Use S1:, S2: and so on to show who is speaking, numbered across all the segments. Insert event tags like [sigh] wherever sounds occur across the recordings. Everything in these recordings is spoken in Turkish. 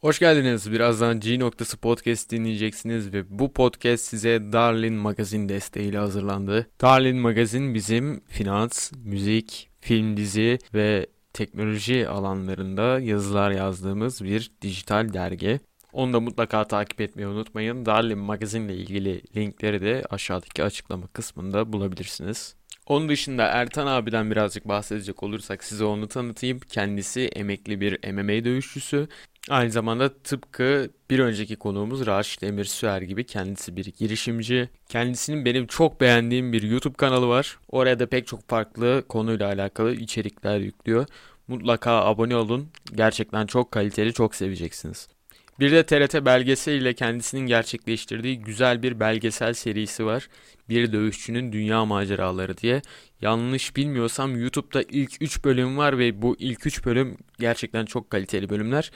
S1: Hoş geldiniz. Birazdan G noktası podcast dinleyeceksiniz ve bu podcast size Darlin Magazin desteğiyle hazırlandı. Darlin Magazin bizim finans, müzik, film dizi ve teknoloji alanlarında yazılar yazdığımız bir dijital dergi. Onu da mutlaka takip etmeyi unutmayın. Darlin Magazin ile ilgili linkleri de aşağıdaki açıklama kısmında bulabilirsiniz. Onun dışında Ertan abiden birazcık bahsedecek olursak size onu tanıtayım. Kendisi emekli bir MMA dövüşçüsü. Aynı zamanda tıpkı bir önceki konuğumuz Raşit Emir Süer gibi kendisi bir girişimci. Kendisinin benim çok beğendiğim bir YouTube kanalı var. Oraya da pek çok farklı konuyla alakalı içerikler yüklüyor. Mutlaka abone olun. Gerçekten çok kaliteli, çok seveceksiniz. Bir de TRT belgeseliyle kendisinin gerçekleştirdiği güzel bir belgesel serisi var. Bir dövüşçünün dünya maceraları diye. Yanlış bilmiyorsam YouTube'da ilk 3 bölüm var ve bu ilk 3 bölüm gerçekten çok kaliteli bölümler.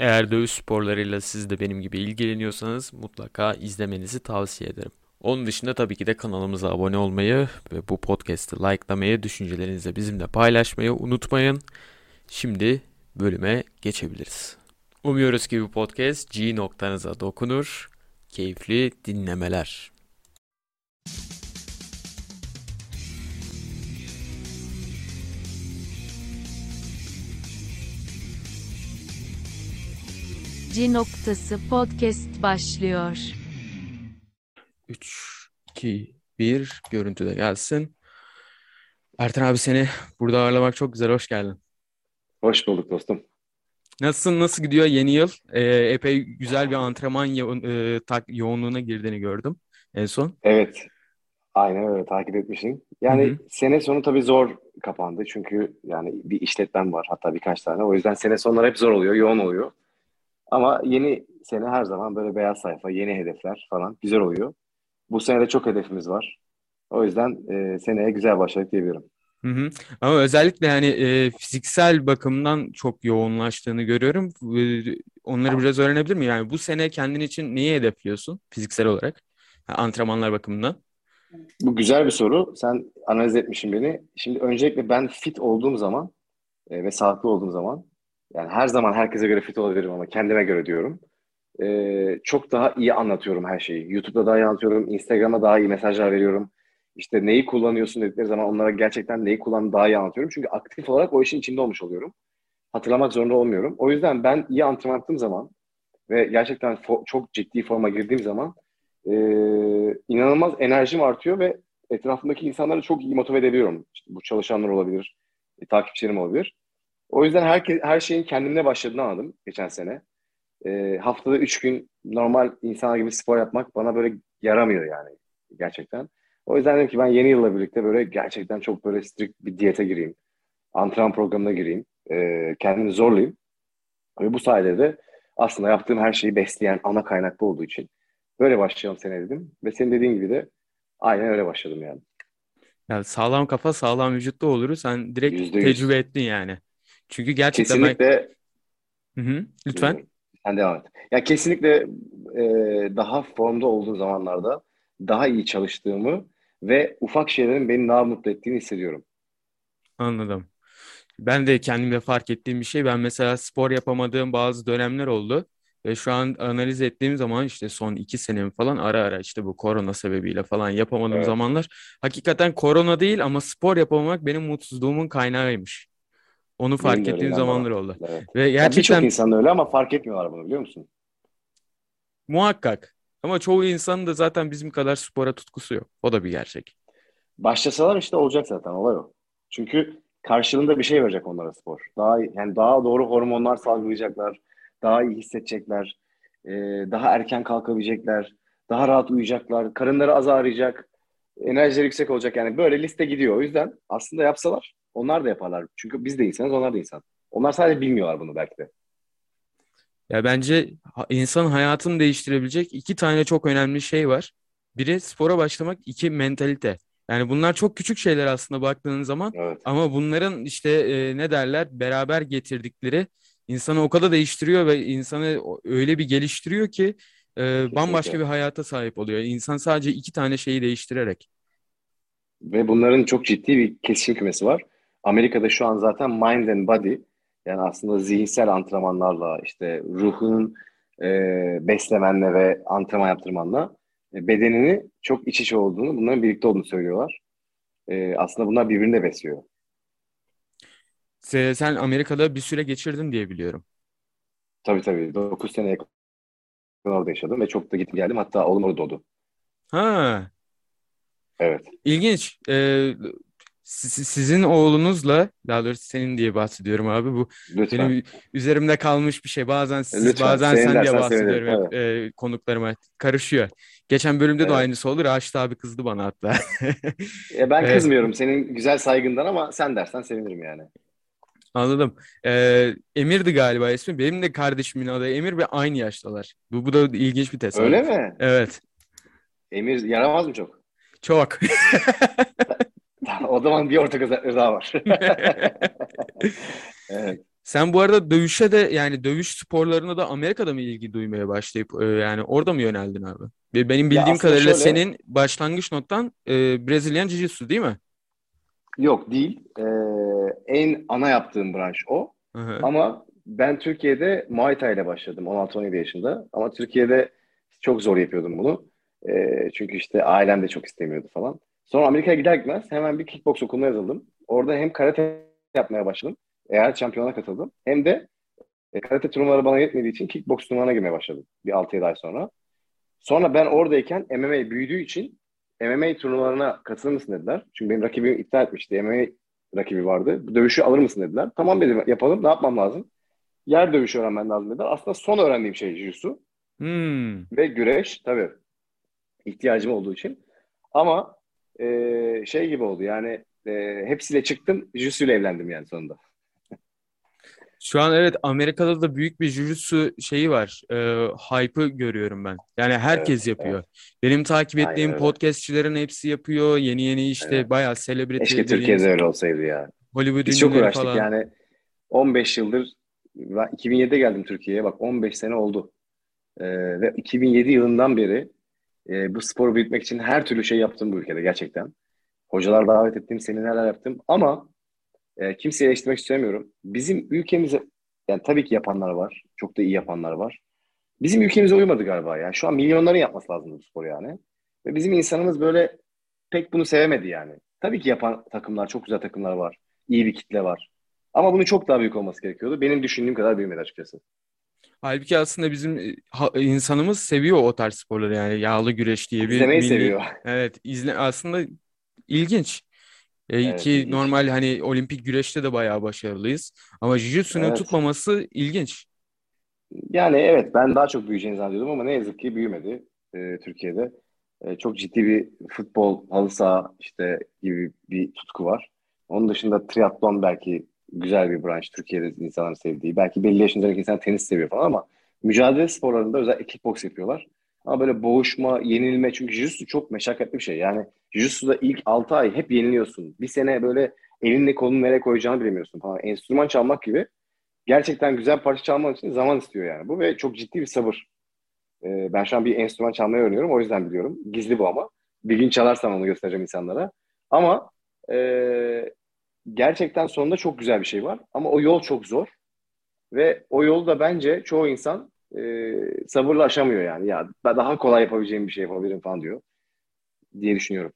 S1: Eğer dövüş sporlarıyla siz de benim gibi ilgileniyorsanız mutlaka izlemenizi tavsiye ederim. Onun dışında tabii ki de kanalımıza abone olmayı ve bu podcast'ı likelamayı, düşüncelerinizi bizimle paylaşmayı unutmayın. Şimdi bölüme geçebiliriz. Umuyoruz ki bu podcast G noktanıza dokunur. Keyifli dinlemeler.
S2: G noktası podcast başlıyor.
S1: 3, 2, 1 görüntü de gelsin. Ertan abi seni burada ağırlamak çok güzel. Hoş geldin.
S3: Hoş bulduk dostum.
S1: Nasılsın? Nasıl gidiyor yeni yıl? Ee, epey güzel bir antrenman yo e, tak yoğunluğuna girdiğini gördüm en son.
S3: Evet. Aynen öyle takip etmişsin. Yani
S1: Hı hı.
S3: sene sonu tabii zor kapandı. Çünkü yani bir işletmem var hatta birkaç tane. O yüzden sene sonları hep zor oluyor, yoğun oluyor. Ama yeni sene her zaman böyle beyaz sayfa, yeni hedefler falan güzel oluyor. Bu sene de çok hedefimiz var. O yüzden e, seneye güzel başladık diyebilirim.
S1: Hı hı. Ama özellikle hani e, fiziksel bakımdan çok yoğunlaştığını görüyorum. E, onları biraz öğrenebilir miyim? Yani bu sene kendin için neyi hedefliyorsun fiziksel olarak? Ha, antrenmanlar bakımından.
S3: Bu güzel bir soru. Sen analiz etmişsin beni. Şimdi öncelikle ben fit olduğum zaman e, ve sağlıklı olduğum zaman yani her zaman herkese göre fit olabilirim ama kendime göre diyorum. e, çok daha iyi anlatıyorum her şeyi. YouTube'da daha iyi anlatıyorum. Instagram'a daha iyi mesajlar veriyorum. İşte neyi kullanıyorsun dedikleri zaman onlara gerçekten neyi kullandığını daha iyi anlatıyorum. Çünkü aktif olarak o işin içinde olmuş oluyorum. Hatırlamak zorunda olmuyorum. O yüzden ben iyi antrenman yaptığım zaman ve gerçekten çok ciddi forma girdiğim zaman e, inanılmaz enerjim artıyor ve etrafımdaki insanları çok iyi motive edebiliyorum. İşte bu çalışanlar olabilir, e, takipçilerim olabilir. O yüzden herkes, her şeyin kendimle başladığını anladım geçen sene. E, haftada üç gün normal insanlar gibi spor yapmak bana böyle yaramıyor yani gerçekten. O yüzden dedim ki ben yeni yılla birlikte böyle gerçekten çok böyle strict bir diyete gireyim. Antrenman programına gireyim. E, kendimi zorlayayım. Ve bu sayede de aslında yaptığım her şeyi besleyen ana kaynak bu olduğu için böyle başlayalım sene dedim. Ve senin dediğin gibi de aynen öyle başladım yani.
S1: Yani sağlam kafa sağlam vücutta olur. Sen direkt
S3: Yüzde yüz.
S1: tecrübe ettin yani. Çünkü gerçekten ben...
S3: Kesinlikle
S1: Hı hı, lütfen.
S3: sen devam et. Ya kesinlikle e, daha formda olduğum zamanlarda daha iyi çalıştığımı ve ufak şeylerin beni daha mutlu ettiğini hissediyorum.
S1: Anladım. Ben de kendimde fark ettiğim bir şey. Ben mesela spor yapamadığım bazı dönemler oldu. Ve şu an analiz ettiğim zaman işte son iki senemi falan ara ara işte bu korona sebebiyle falan yapamadığım
S3: Evet.
S1: zamanlar hakikaten korona değil ama spor yapamamak benim mutsuzluğumun kaynağıymış. Onu fark
S3: öyle
S1: ettiğim zamanlar
S3: bana.
S1: oldu.
S3: Evet.
S1: Ve
S3: Ya birçok
S1: gerçekten
S3: insan öyle ama fark etmiyorlar bunu biliyor musun?
S1: muhakkak ama çoğu insanın da zaten bizim kadar spora tutkusu yok. O da bir gerçek.
S3: Başlasalar işte olacak zaten olay o. Çünkü karşılığında bir şey verecek onlara spor. Daha yani daha doğru hormonlar salgılayacaklar, daha iyi hissedecekler, e, daha erken kalkabilecekler, daha rahat uyuyacaklar, karınları az ağrıyacak, enerjileri yüksek olacak. Yani böyle liste gidiyor. O yüzden aslında yapsalar onlar da yaparlar. Çünkü biz de insanız, onlar da insan. Onlar sadece bilmiyorlar bunu belki de.
S1: Ya bence insan hayatını değiştirebilecek iki tane çok önemli şey var. Biri spora başlamak, iki mentalite. Yani bunlar çok küçük şeyler aslında baktığın zaman
S3: Evet.
S1: ama bunların işte e, ne derler beraber getirdikleri insanı o kadar değiştiriyor ve insanı öyle bir geliştiriyor ki e, bambaşka bir hayata sahip oluyor. İnsan sadece iki tane şeyi değiştirerek.
S3: Ve bunların çok ciddi bir kesişim kümesi var. Amerika'da şu an zaten Mind and Body Yani aslında zihinsel antrenmanlarla işte ruhunun e, beslemenle ve antrenman yaptırmanla e, bedenini çok iç içe olduğunu, bunların birlikte olduğunu söylüyorlar. E, aslında bunlar birbirini de besliyor.
S1: Se- Sen Amerika'da bir süre geçirdin diye biliyorum.
S3: Tabii tabii. 9 sene yakın orada yaşadım ve çok da gittim geldim. Hatta oğlum orada doğdu.
S1: Ha,
S3: Evet.
S1: ilginç. Ee, sizin oğlunuzla, daha doğrusu senin diye bahsediyorum abi. Bu
S3: Lütfen.
S1: benim üzerimde kalmış bir şey. Bazen siz,
S3: Lütfen.
S1: bazen
S3: Senin
S1: sen diye bahsediyorum hep e, konuklarıma. Karışıyor. Geçen bölümde de
S3: Evet.
S1: aynısı olur. Raşit abi kızdı bana hatta. [laughs]
S3: Ya ben
S1: Evet.
S3: kızmıyorum senin güzel saygından ama sen dersen sevinirim yani.
S1: Anladım. Ee, Emir'di galiba ismi. Benim de kardeşimin adı Emir ve aynı yaştalar. Bu, bu da ilginç bir tesadüf.
S3: Öyle mi?
S1: Evet.
S3: Emir yaramaz mı çok?
S1: Çok. [laughs]
S3: O zaman bir ortak özellikleri daha var. [laughs] Evet.
S1: Sen bu arada dövüşe de yani dövüş sporlarına da Amerika'da mı ilgi duymaya başlayıp e, yani orada mı yöneldin abi? Be- Benim bildiğim kadarıyla
S3: şöyle-
S1: senin başlangıç noktan e, Brezilyan Jiu-Jitsu değil mi?
S3: Yok değil. Ee, en ana yaptığım branş o.
S1: Hı hı.
S3: Ama ben Türkiye'de Muay Thai ile başladım 16-17 yaşında. Ama Türkiye'de çok zor yapıyordum bunu. Ee, çünkü işte ailem de çok istemiyordu falan. Sonra Amerika'ya gider gitmez hemen bir kickbox okuluna yazıldım. Orada hem karate yapmaya başladım. Eğer şampiyona katıldım. Hem de e, karate turnuvaları bana yetmediği için kickbox turnuvana girmeye başladım. Bir 6-7 ay sonra. Sonra ben oradayken MMA büyüdüğü için MMA turnuvalarına katılır mısın dediler. Çünkü benim rakibim iptal etmişti. MMA rakibi vardı. Bu dövüşü alır mısın dediler. Tamam dedim yapalım. Ne yapmam lazım? Yer dövüşü öğrenmen lazım dediler. Aslında son öğrendiğim şey jiu-jitsu
S1: Hmm.
S3: ve güreş tabii ihtiyacım olduğu için. Ama e, şey gibi oldu yani e, hepsiyle çıktım. İle evlendim yani sonunda.
S1: Şu an evet Amerika'da da büyük bir jiu-jitsu şeyi var. E, hype'ı görüyorum ben. Yani herkes
S3: Evet,
S1: yapıyor. Benim takip
S3: Aynen
S1: ettiğim
S3: öyle.
S1: podcastçilerin hepsi yapıyor. Yeni yeni işte
S3: Evet.
S1: bayağı celebrity
S3: Keşke Türkiye'de öyle olsaydı ya.
S1: Hollywood
S3: Biz çok uğraştık
S1: falan.
S3: yani 15 yıldır ben 2007'de geldim Türkiye'ye bak 15 sene oldu. Ee, ve 2007 yılından beri e, bu sporu büyütmek için her türlü şey yaptım bu ülkede gerçekten. Hocalar davet ettim, seminerler yaptım ama e, kimseyi eleştirmek istemiyorum. Bizim ülkemize yani tabii ki yapanlar var. Çok da iyi yapanlar var. Bizim ülkemize uymadı galiba ya. Şu an milyonların yapması lazım bu spor yani. Ve bizim insanımız böyle pek bunu sevemedi yani. Tabii ki yapan takımlar, çok güzel takımlar var. İyi bir kitle var. Ama bunun çok daha büyük olması gerekiyordu. Benim düşündüğüm kadar büyümedi açıkçası.
S1: Halbuki aslında bizim e, insanımız seviyor o tarz sporları yani yağlı güreş diye bir
S3: İzlemeyi
S1: milli-
S3: seviyor.
S1: Evet, izle aslında ilginç. E,
S3: Evet,
S1: ki
S3: ilginç.
S1: normal hani olimpik güreşte de bayağı başarılıyız. Ama jiu-jitsu'nun
S3: Evet.
S1: tutmaması ilginç.
S3: Yani evet ben daha çok büyüyeceğini zannediyordum ama ne yazık ki büyümedi e, Türkiye'de. E, çok ciddi bir futbol, halı saha işte gibi bir tutku var. Onun dışında triatlon belki güzel bir branş Türkiye'de insanların sevdiği. Belki belli yaşındaki insan tenis seviyor falan ama mücadele sporlarında özellikle kickbox yapıyorlar. Ama böyle boğuşma, yenilme çünkü jiu-jitsu çok meşakkatli bir şey. Yani jiu-jitsu'da ilk 6 ay hep yeniliyorsun. Bir sene böyle elinle kolunu nereye koyacağını bilemiyorsun falan. Enstrüman çalmak gibi gerçekten güzel parça çalmak için zaman istiyor yani bu ve çok ciddi bir sabır. Ee, ben şu an bir enstrüman çalmayı öğreniyorum o yüzden biliyorum. Gizli bu ama. Bir gün çalarsam onu göstereceğim insanlara. Ama e, gerçekten sonunda çok güzel bir şey var. Ama o yol çok zor. Ve o yolu da bence çoğu insan e, sabırla aşamıyor yani. Ya ben daha kolay yapabileceğim bir şey yapabilirim falan diyor. Diye düşünüyorum.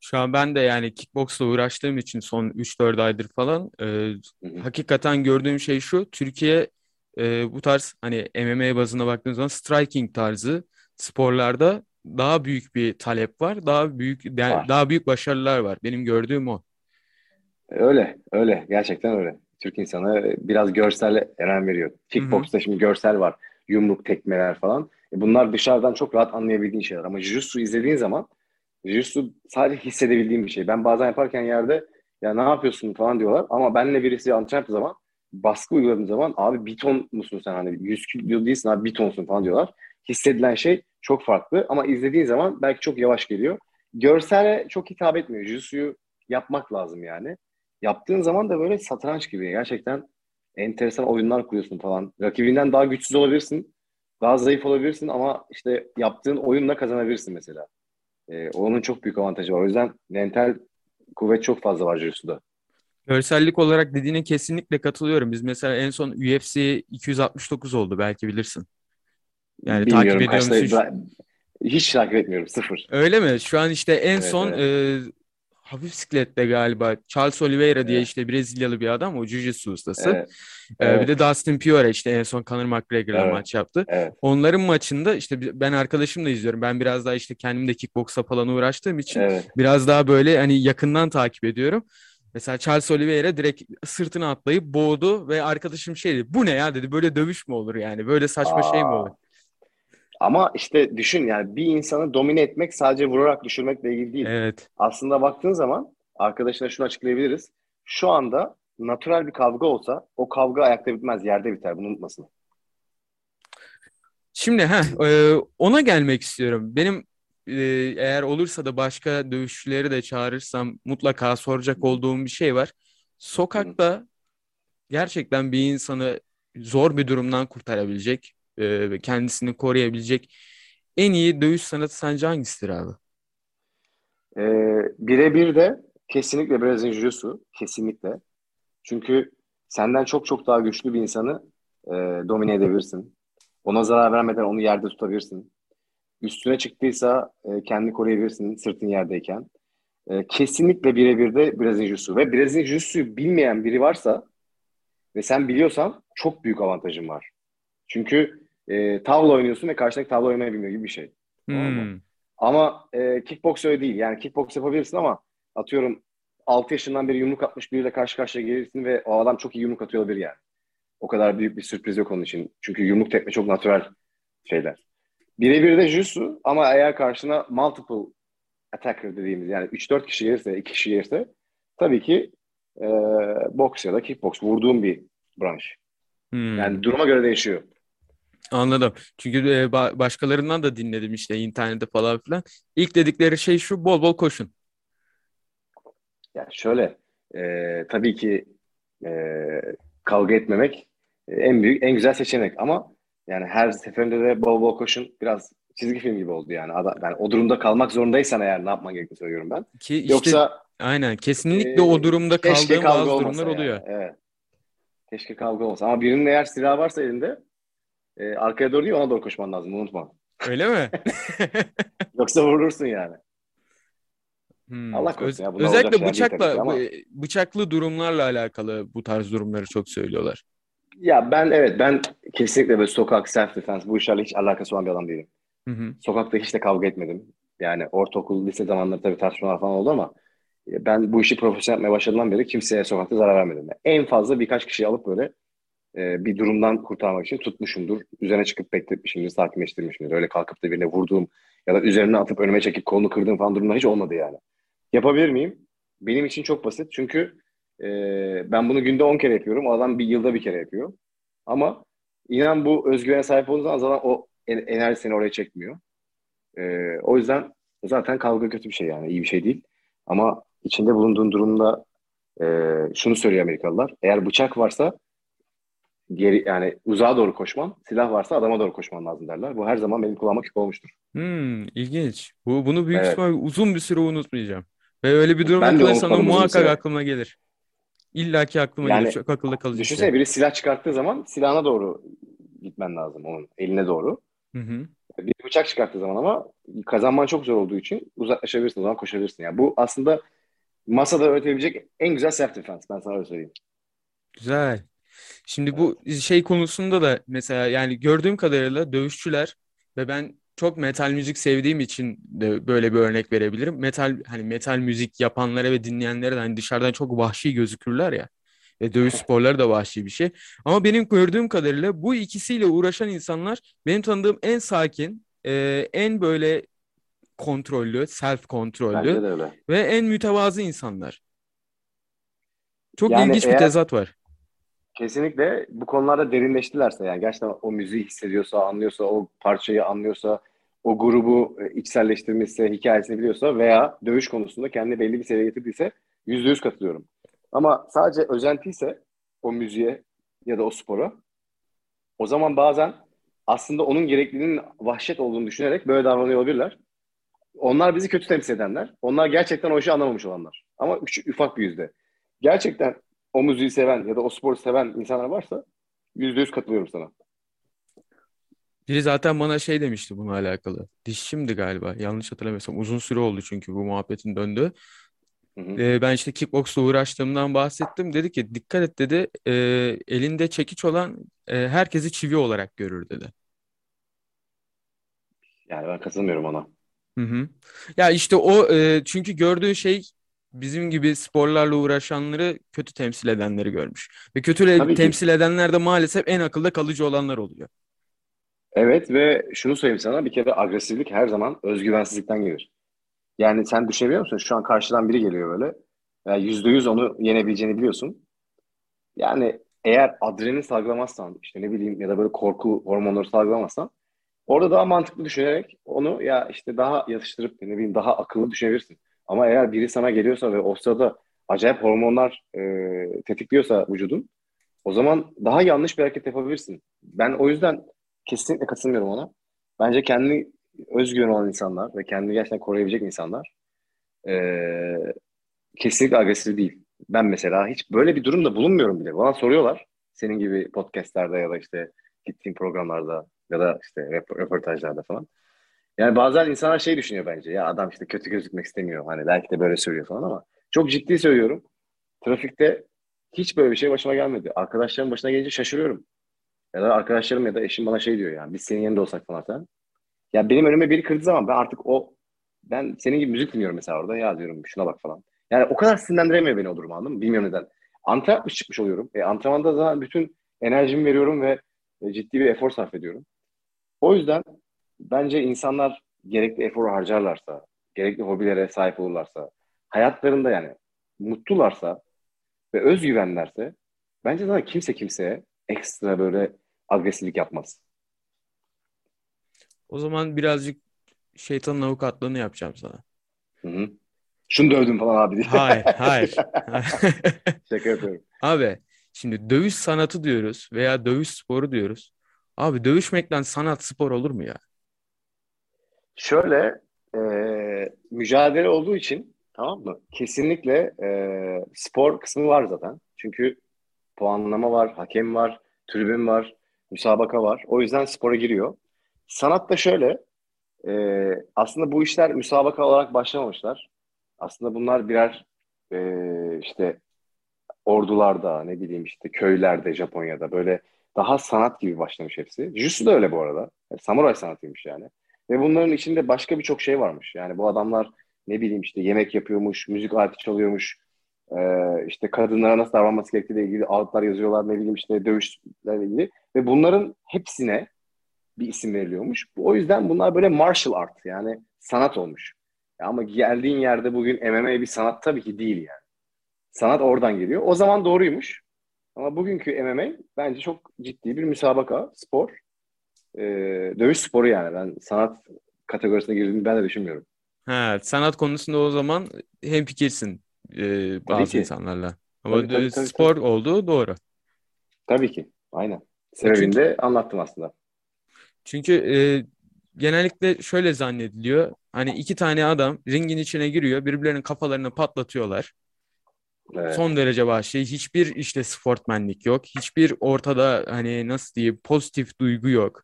S1: Şu an ben de yani kickboxla uğraştığım için son 3-4 aydır falan e,
S3: Hı hı.
S1: hakikaten gördüğüm şey şu. Türkiye e, bu tarz hani MMA bazına baktığınız zaman striking tarzı sporlarda daha büyük bir talep var. Daha büyük yani
S3: Var.
S1: daha büyük başarılar var. Benim gördüğüm o.
S3: Öyle, öyle. Gerçekten öyle. Türk insanı biraz görselle önem veriyor. Kickbox'ta şimdi görsel var. Yumruk, tekmeler falan. E bunlar dışarıdan çok rahat anlayabildiğin şeyler. Ama Jiu-Jitsu izlediğin zaman Jiu-Jitsu sadece hissedebildiğim bir şey. Ben bazen yaparken yerde ya ne yapıyorsun falan diyorlar. Ama benle birisi antrenman yaptığı zaman baskı uyguladığım zaman abi bir ton musun sen hani 100 kilo değilsin abi bir tonsun falan diyorlar. Hissedilen şey çok farklı ama izlediğin zaman belki çok yavaş geliyor. Görsele çok hitap etmiyor. Jiu-Jitsu'yu yapmak lazım yani. Yaptığın zaman da böyle satranç gibi gerçekten enteresan oyunlar kuruyorsun falan. Rakibinden daha güçsüz olabilirsin. Daha zayıf olabilirsin ama işte yaptığın oyunla kazanabilirsin mesela. Ee, onun çok büyük avantajı var. O yüzden mental kuvvet çok fazla var Jiu-Jitsu'da.
S1: Görsellik olarak dediğine kesinlikle katılıyorum. Biz mesela en son UFC 269 oldu belki bilirsin. Yani takip
S3: Bilmiyorum
S1: ediyor
S3: kaçta
S1: musun?
S3: ben- hiç takip etmiyorum sıfır.
S1: Öyle mi? Şu an işte en
S3: Evet,
S1: son e, hafif siklette galiba Charles Oliveira diye
S3: Evet.
S1: işte Brezilyalı bir adam o jiu-jitsu ustası.
S3: Evet,
S1: E,
S3: evet.
S1: bir de Dustin Poirier işte en son Conor McGregor'la
S3: Evet.
S1: maç yaptı.
S3: evet.
S1: Onların maçında işte ben arkadaşımla izliyorum. Ben biraz daha işte kendim de kickboksa falan uğraştığım için
S3: Evet.
S1: biraz daha böyle hani yakından takip ediyorum. Mesela Charles Oliveira direkt sırtına atlayıp boğdu ve arkadaşım şey dedi. Bu ne ya dedi. Böyle dövüş mü olur yani? Böyle saçma şey mi
S3: Aa.
S1: olur?
S3: Ama işte düşün yani bir insanı domine etmek sadece vurarak düşürmekle ilgili değil.
S1: Evet.
S3: Aslında baktığın zaman arkadaşına şunu açıklayabiliriz. Şu anda natural bir kavga olsa o kavga ayakta bitmez, yerde biter. Bunu unutmasın.
S1: Şimdi ha ona gelmek istiyorum. Benim e, eğer olursa da başka dövüşçüleri de çağırırsam mutlaka soracak olduğum bir şey var. Sokakta gerçekten bir insanı zor bir durumdan kurtarabilecek e, kendisini koruyabilecek en iyi dövüş sanatı sence hangisidir abi?
S3: Ee, birebir de kesinlikle Brezilya Jiu-Jitsu. Kesinlikle. Çünkü senden çok çok daha güçlü bir insanı e, domine edebilirsin. Ona zarar vermeden onu yerde tutabilirsin. Üstüne çıktıysa e, kendini koruyabilirsin sırtın yerdeyken. E, kesinlikle birebir de Brezilya Jiu-Jitsu. Ve Brezilya Jiu-Jitsu'yu bilmeyen biri varsa ve sen biliyorsan çok büyük avantajın var. Çünkü e, tavla oynuyorsun ve karşındaki tavla oynamayı bilmiyor gibi bir şey.
S1: Hmm.
S3: Ama e, kickbox öyle değil. Yani kickbox yapabilirsin ama atıyorum 6 yaşından beri yumruk atmış biriyle karşı karşıya gelirsin ve o adam çok iyi yumruk atıyor olabilir yani. O kadar büyük bir sürpriz yok onun için. Çünkü yumruk tekme çok natürel şeyler. Birebir de jiu ama eğer karşına multiple attacker dediğimiz yani 3-4 kişi gelirse, 2 kişi gelirse tabii ki e, boks ya da kickbox vurduğum bir branş.
S1: Hmm.
S3: Yani duruma göre değişiyor.
S1: Anladım. Çünkü e, ba- başkalarından da dinledim işte internette falan filan. İlk dedikleri şey şu bol bol koşun.
S3: Yani şöyle, e, tabii ki e, kavga etmemek e, en büyük, en güzel seçenek ama yani her seferinde de bol bol koşun biraz çizgi film gibi oldu yani. Adam, yani o durumda kalmak zorundaysan eğer ne yapman gerektiğini söylüyorum ben.
S1: Ki işte
S3: Yoksa
S1: aynen kesinlikle
S3: e,
S1: o durumda kaldığım
S3: kavga
S1: bazı durumlar
S3: yani.
S1: oluyor.
S3: Evet. Keşke kavga olmasa. Ama birinin eğer silahı varsa elinde e, arkaya doğru değil ona doğru koşman lazım. Unutma.
S1: Öyle mi? [laughs]
S3: Yoksa vurursun yani.
S1: Hmm.
S3: Allah korusun ya,
S1: özellikle
S3: tabii
S1: bıçakla
S3: ama-
S1: bu- bıçaklı durumlarla alakalı bu tarz durumları çok söylüyorlar.
S3: Ya ben evet ben kesinlikle böyle sokak, self defense bu işlerle hiç alakası olan bir adam değilim.
S1: Hı hı.
S3: Sokakta hiç de kavga etmedim. Yani ortaokul, lise zamanları tabii tartışmalar falan oldu ama e, ben bu işi profesyonel yapmaya başladığımdan beri kimseye sokakta zarar vermedim. Yani en fazla birkaç kişiyi alıp böyle e, bir durumdan kurtarmak için tutmuşumdur. Üzerine çıkıp bekletmişimdir, sakinleştirmişimdir. Öyle kalkıp da birine vurduğum ya da üzerine atıp önüme çekip kolunu kırdığım falan durumlar hiç olmadı yani. Yapabilir miyim? Benim için çok basit. Çünkü e, ben bunu günde 10 kere yapıyorum. O adam bir yılda bir kere yapıyor. Ama inan bu özgüvene sahip olduğun zaman zaten o en- enerji seni oraya çekmiyor. Ee, o yüzden zaten kavga kötü bir şey yani iyi bir şey değil. Ama içinde bulunduğun durumda e, şunu söylüyor Amerikalılar. Eğer bıçak varsa geri yani uzağa doğru koşman, silah varsa adama doğru koşman lazım derler. Bu her zaman benim kulağıma küpe olmuştur.
S1: Hmm, ilginç. Bu, bunu büyük
S3: Evet.
S1: ihtimal uzun bir süre unutmayacağım. Ve öyle bir durum
S3: uzun
S1: muhakkak aklıma gelir. İlla ki aklıma
S3: Yani
S1: gelir. Çok akılda kalıcı
S3: Düşünsene
S1: şey.
S3: biri silah çıkarttığı zaman silahına doğru gitmen lazım onun eline doğru.
S1: Hı hı.
S3: Bir bıçak çıkarttığı zaman ama kazanman çok zor olduğu için uzaklaşabilirsin o zaman koşabilirsin. Yani bu aslında masada öğretebilecek en güzel self defense ben sana öyle söyleyeyim.
S1: Güzel. Şimdi bu şey konusunda da mesela yani gördüğüm kadarıyla dövüşçüler ve ben çok metal müzik sevdiğim için de böyle bir örnek verebilirim. Metal hani metal müzik yapanlara ve dinleyenlere de hani dışarıdan çok vahşi gözükürler ya. Ve dövüş sporları da vahşi bir şey. Ama benim gördüğüm kadarıyla bu ikisiyle uğraşan insanlar benim tanıdığım en sakin, e, en böyle kontrollü, self kontrollü ve en mütevazı insanlar. Çok
S3: Yani
S1: ilginç bir
S3: eğer-
S1: tezat var.
S3: Kesinlikle bu konularda derinleştilerse yani gerçekten o müziği hissediyorsa, anlıyorsa, o parçayı anlıyorsa, o grubu e, içselleştirmişse, hikayesini biliyorsa veya dövüş konusunda kendini belli bir seviyeye getirdiyse yüzde yüz katılıyorum. Ama sadece özentiyse o müziğe ya da o spora o zaman bazen aslında onun gerekliliğinin vahşet olduğunu düşünerek böyle davranıyor olabilirler. Onlar bizi kötü temsil edenler. Onlar gerçekten o işi anlamamış olanlar. Ama küçük, ufak bir yüzde. gerçekten o müziği seven ya da o sporu seven insanlar varsa yüzde yüz katılıyorum sana.
S1: Biri zaten bana şey demişti bununla alakalı. Dişimdi galiba. Yanlış hatırlamıyorsam. Uzun süre oldu çünkü bu muhabbetin döndü.
S3: Hı hı.
S1: Ee, ben işte kickboxla uğraştığımdan bahsettim. Dedi ki dikkat et dedi. e, elinde çekiç olan e, herkesi çivi olarak görür dedi.
S3: Yani ben katılmıyorum ona.
S1: Hı hı. Ya işte o e, çünkü gördüğü şey bizim gibi sporlarla uğraşanları kötü temsil edenleri görmüş. Ve kötü
S3: Tabii ki.
S1: temsil edenler de maalesef en akılda kalıcı olanlar oluyor.
S3: Evet ve şunu söyleyeyim sana bir kere agresiflik her zaman özgüvensizlikten gelir. Yani sen düşünebiliyor musun? Şu an karşıdan biri geliyor böyle. Yani yüzde yüz onu yenebileceğini biliyorsun. Yani eğer adrenalin salgılamazsan işte ne bileyim ya da böyle korku hormonları salgılamazsan orada daha mantıklı düşünerek onu ya işte daha yatıştırıp ne bileyim daha akıllı düşünebilirsin. Ama eğer biri sana geliyorsa ve o sırada acayip hormonlar e, tetikliyorsa vücudun o zaman daha yanlış bir hareket yapabilirsin. Ben o yüzden kesinlikle katılmıyorum ona. Bence kendi özgüveni olan insanlar ve kendini gerçekten koruyabilecek insanlar e, kesinlikle agresif değil. Ben mesela hiç böyle bir durumda bulunmuyorum bile. Bana soruyorlar senin gibi podcastlerde ya da işte gittiğim programlarda ya da işte röportajlarda falan. Yani bazen insanlar şey düşünüyor bence. Ya adam işte kötü gözükmek istemiyor. Hani belki de böyle söylüyor falan ama çok ciddi söylüyorum. Trafikte hiç böyle bir şey başıma gelmedi. Arkadaşlarım başına gelince şaşırıyorum. Ya da arkadaşlarım ya da eşim bana şey diyor yani biz senin yanında olsak falan sen. Ya benim önüme biri kırdığı zaman ben artık o ben senin gibi müzik dinliyorum mesela orada ya diyorum şuna bak falan. Yani o kadar sinirlendiremiyor beni o durum anladın mı? Bilmiyorum neden. Antrenman çıkmış oluyorum. E, antrenmanda zaten bütün enerjimi veriyorum ve e, ciddi bir efor sarf ediyorum. O yüzden bence insanlar gerekli eforu harcarlarsa, gerekli hobilere sahip olurlarsa, hayatlarında yani mutlularsa ve özgüvenlerse bence zaten kimse kimseye ekstra böyle agresiflik yapmaz.
S1: O zaman birazcık şeytanın avukatlığını yapacağım sana.
S3: Hı hı. Şunu dövdüm falan abi diye.
S1: Hayır, hayır. [laughs]
S3: Şaka yapıyorum.
S1: Abi şimdi dövüş sanatı diyoruz veya dövüş sporu diyoruz. Abi dövüşmekten sanat spor olur mu ya?
S3: Şöyle e, mücadele olduğu için tamam mı? Kesinlikle e, spor kısmı var zaten. Çünkü puanlama var, hakem var, tribün var, müsabaka var. O yüzden spora giriyor. Sanat da şöyle e, aslında bu işler müsabaka olarak başlamamışlar. Aslında bunlar birer e, işte ordularda ne bileyim işte köylerde Japonya'da böyle daha sanat gibi başlamış hepsi. Jutsu da öyle bu arada. Samuray sanatıymış yani. Ve bunların içinde başka birçok şey varmış. Yani bu adamlar ne bileyim işte yemek yapıyormuş, müzik aleti çalıyormuş, e, işte kadınlara nasıl davranması gerektiğiyle ilgili ağıtlar yazıyorlar, ne bileyim işte dövüşlerle ilgili. Ve bunların hepsine bir isim veriliyormuş. O yüzden bunlar böyle martial art yani sanat olmuş. Ama geldiğin yerde bugün MMA bir sanat tabii ki değil yani. Sanat oradan geliyor. O zaman doğruymuş. Ama bugünkü MMA bence çok ciddi bir müsabaka, spor. Ee, dövüş sporu yani. Ben sanat kategorisine girdiğini ben de düşünmüyorum.
S1: Ha, sanat konusunda o zaman hemfikirsin e, bazı
S3: ki.
S1: insanlarla. Ama
S3: Tabii, tabii, tabii,
S1: spor olduğu doğru.
S3: Tabii ki. Aynen. Sebebini de anlattım aslında.
S1: Çünkü e, genellikle şöyle zannediliyor. Hani iki tane adam ringin içine giriyor, birbirlerinin kafalarını patlatıyorlar.
S3: Evet.
S1: Son derece vahşi. Hiçbir işte sportmenlik yok. Hiçbir ortada hani nasıl diyeyim pozitif duygu yok.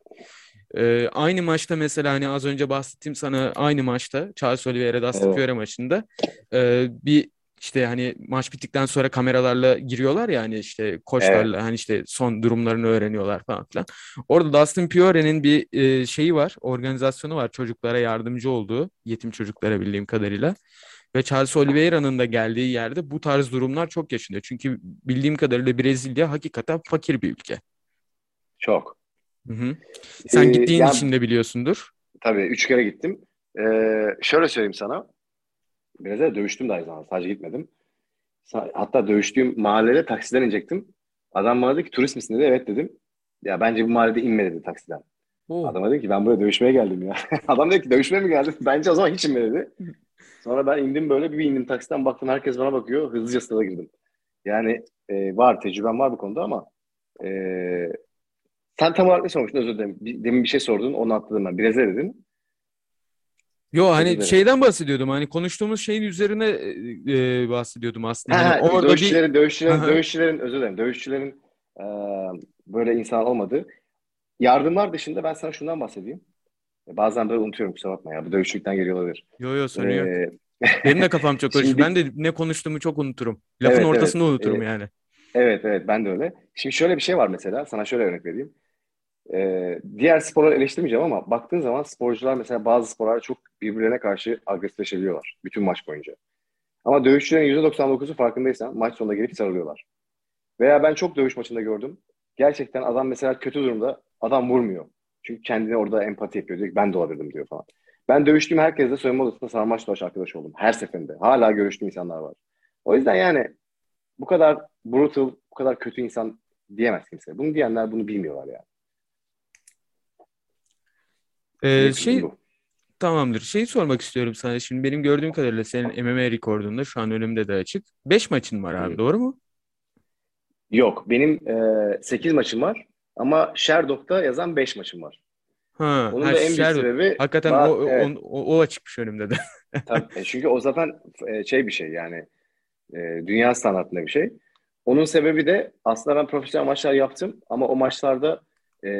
S1: Ee, aynı maçta mesela hani az önce bahsettiğim sana aynı maçta Charles Oliveira Dustin
S3: Evet.
S1: Poirier maçında e, bir işte hani maç bittikten sonra kameralarla giriyorlar ya hani işte koçlarla hani işte son durumlarını öğreniyorlar falan filan. Orada Dustin Poirier'in bir e, şeyi var, organizasyonu var çocuklara yardımcı olduğu, yetim çocuklara bildiğim kadarıyla. Ve Charles Oliveira'nın da geldiği yerde bu tarz durumlar çok yaşanıyor. Çünkü bildiğim kadarıyla Brezilya hakikaten fakir bir ülke.
S3: Çok.
S1: Hı hı. Sen
S3: Ee,
S1: gittiğin
S3: yani-
S1: için de biliyorsundur.
S3: Tabii üç kere gittim. Ee, şöyle söyleyeyim sana. Biraz da dövüştüm de aynı zamanda. Sadece gitmedim. Hatta dövüştüğüm mahallede taksiden inecektim. Adam bana dedi ki turist misin dedi. Evet dedim. Ya bence bu mahallede inme dedi taksiden.
S1: Oo.
S3: Adama dedim ki ben buraya dövüşmeye geldim ya. [laughs] Adam dedi ki dövüşmeye mi geldin? [laughs] Bence o zaman hiç inme dedi. Sonra ben indim böyle bir indim taksiden baktım herkes bana bakıyor. Hızlıca stada girdim. Yani e, var tecrübem var bu konuda ama e, sen tam olarak ne sormuştun özür dilerim. Bir- Demin bir şey sordun onu atladım ben. Brezilya dedin.
S1: Yo hani
S3: dilerim.
S1: şeyden bahsediyordum. Hani konuştuğumuz şeyin üzerine e, e, bahsediyordum aslında. Hani
S3: Ha,
S1: orada bir
S3: dövüşçülerin, dövüşçülerin,
S1: Aha.
S3: dövüşçülerin, özür dilerim, dövüşçülerin e, böyle insan olmadığı. Yardımlar dışında ben sana şundan bahsedeyim. E, Bazen böyle unutuyorum kusura bakma ya. Bu dövüşçülükten geliyor olabilir.
S1: yo yo yok.
S3: Ee, [laughs]
S1: Benim de kafam çok [laughs] karışık.
S3: Şimdi-
S1: Ben de ne konuştuğumu çok unuturum. Lafın
S3: Evet, evet.
S1: ortasını unuturum
S3: Ee,
S1: yani.
S3: Evet evet ben de öyle. Şimdi şöyle bir şey var mesela sana şöyle örnek vereyim. Ee, diğer sporları eleştirmeyeceğim ama baktığın zaman sporcular mesela bazı sporlar çok birbirlerine karşı agresifleşebiliyorlar bütün maç boyunca. Ama dövüşçülerin %99'u farkındaysan maç sonunda gelip sarılıyorlar. Veya ben çok dövüş maçında gördüm. Gerçekten adam mesela kötü durumda adam vurmuyor. Çünkü kendine orada empati yapıyor. Diyor ki ben de olabilirdim diyor falan. Ben dövüştüğüm herkesle soyunma odasında sarmaş dolaş arkadaş oldum. Her seferinde. Hala görüştüğüm insanlar var. O yüzden yani bu kadar brutal, bu kadar kötü insan diyemez kimse. Bunu diyenler bunu bilmiyorlar yani.
S1: Ee, şey
S3: bu.
S1: tamamdır. Şeyi sormak istiyorum sana. Şimdi benim gördüğüm kadarıyla senin MMA rekordunda şu an önümde de açık. 5 maçın var abi,
S3: Hı.
S1: doğru mu?
S3: Yok benim e, 8 maçım var ama Sherdog'da yazan 5 maçım var.
S1: Ha,
S3: Onun
S1: ha,
S3: da en büyük sebebi
S1: Hakikaten
S3: ba-
S1: o,
S3: evet,
S1: o, o, o açıkmış önümde de. [laughs]
S3: tabii. E, çünkü o zaten e, şey bir şey yani e, dünya standartında bir şey. Onun sebebi de aslında ben profesyonel maçlar yaptım ama o maçlarda e,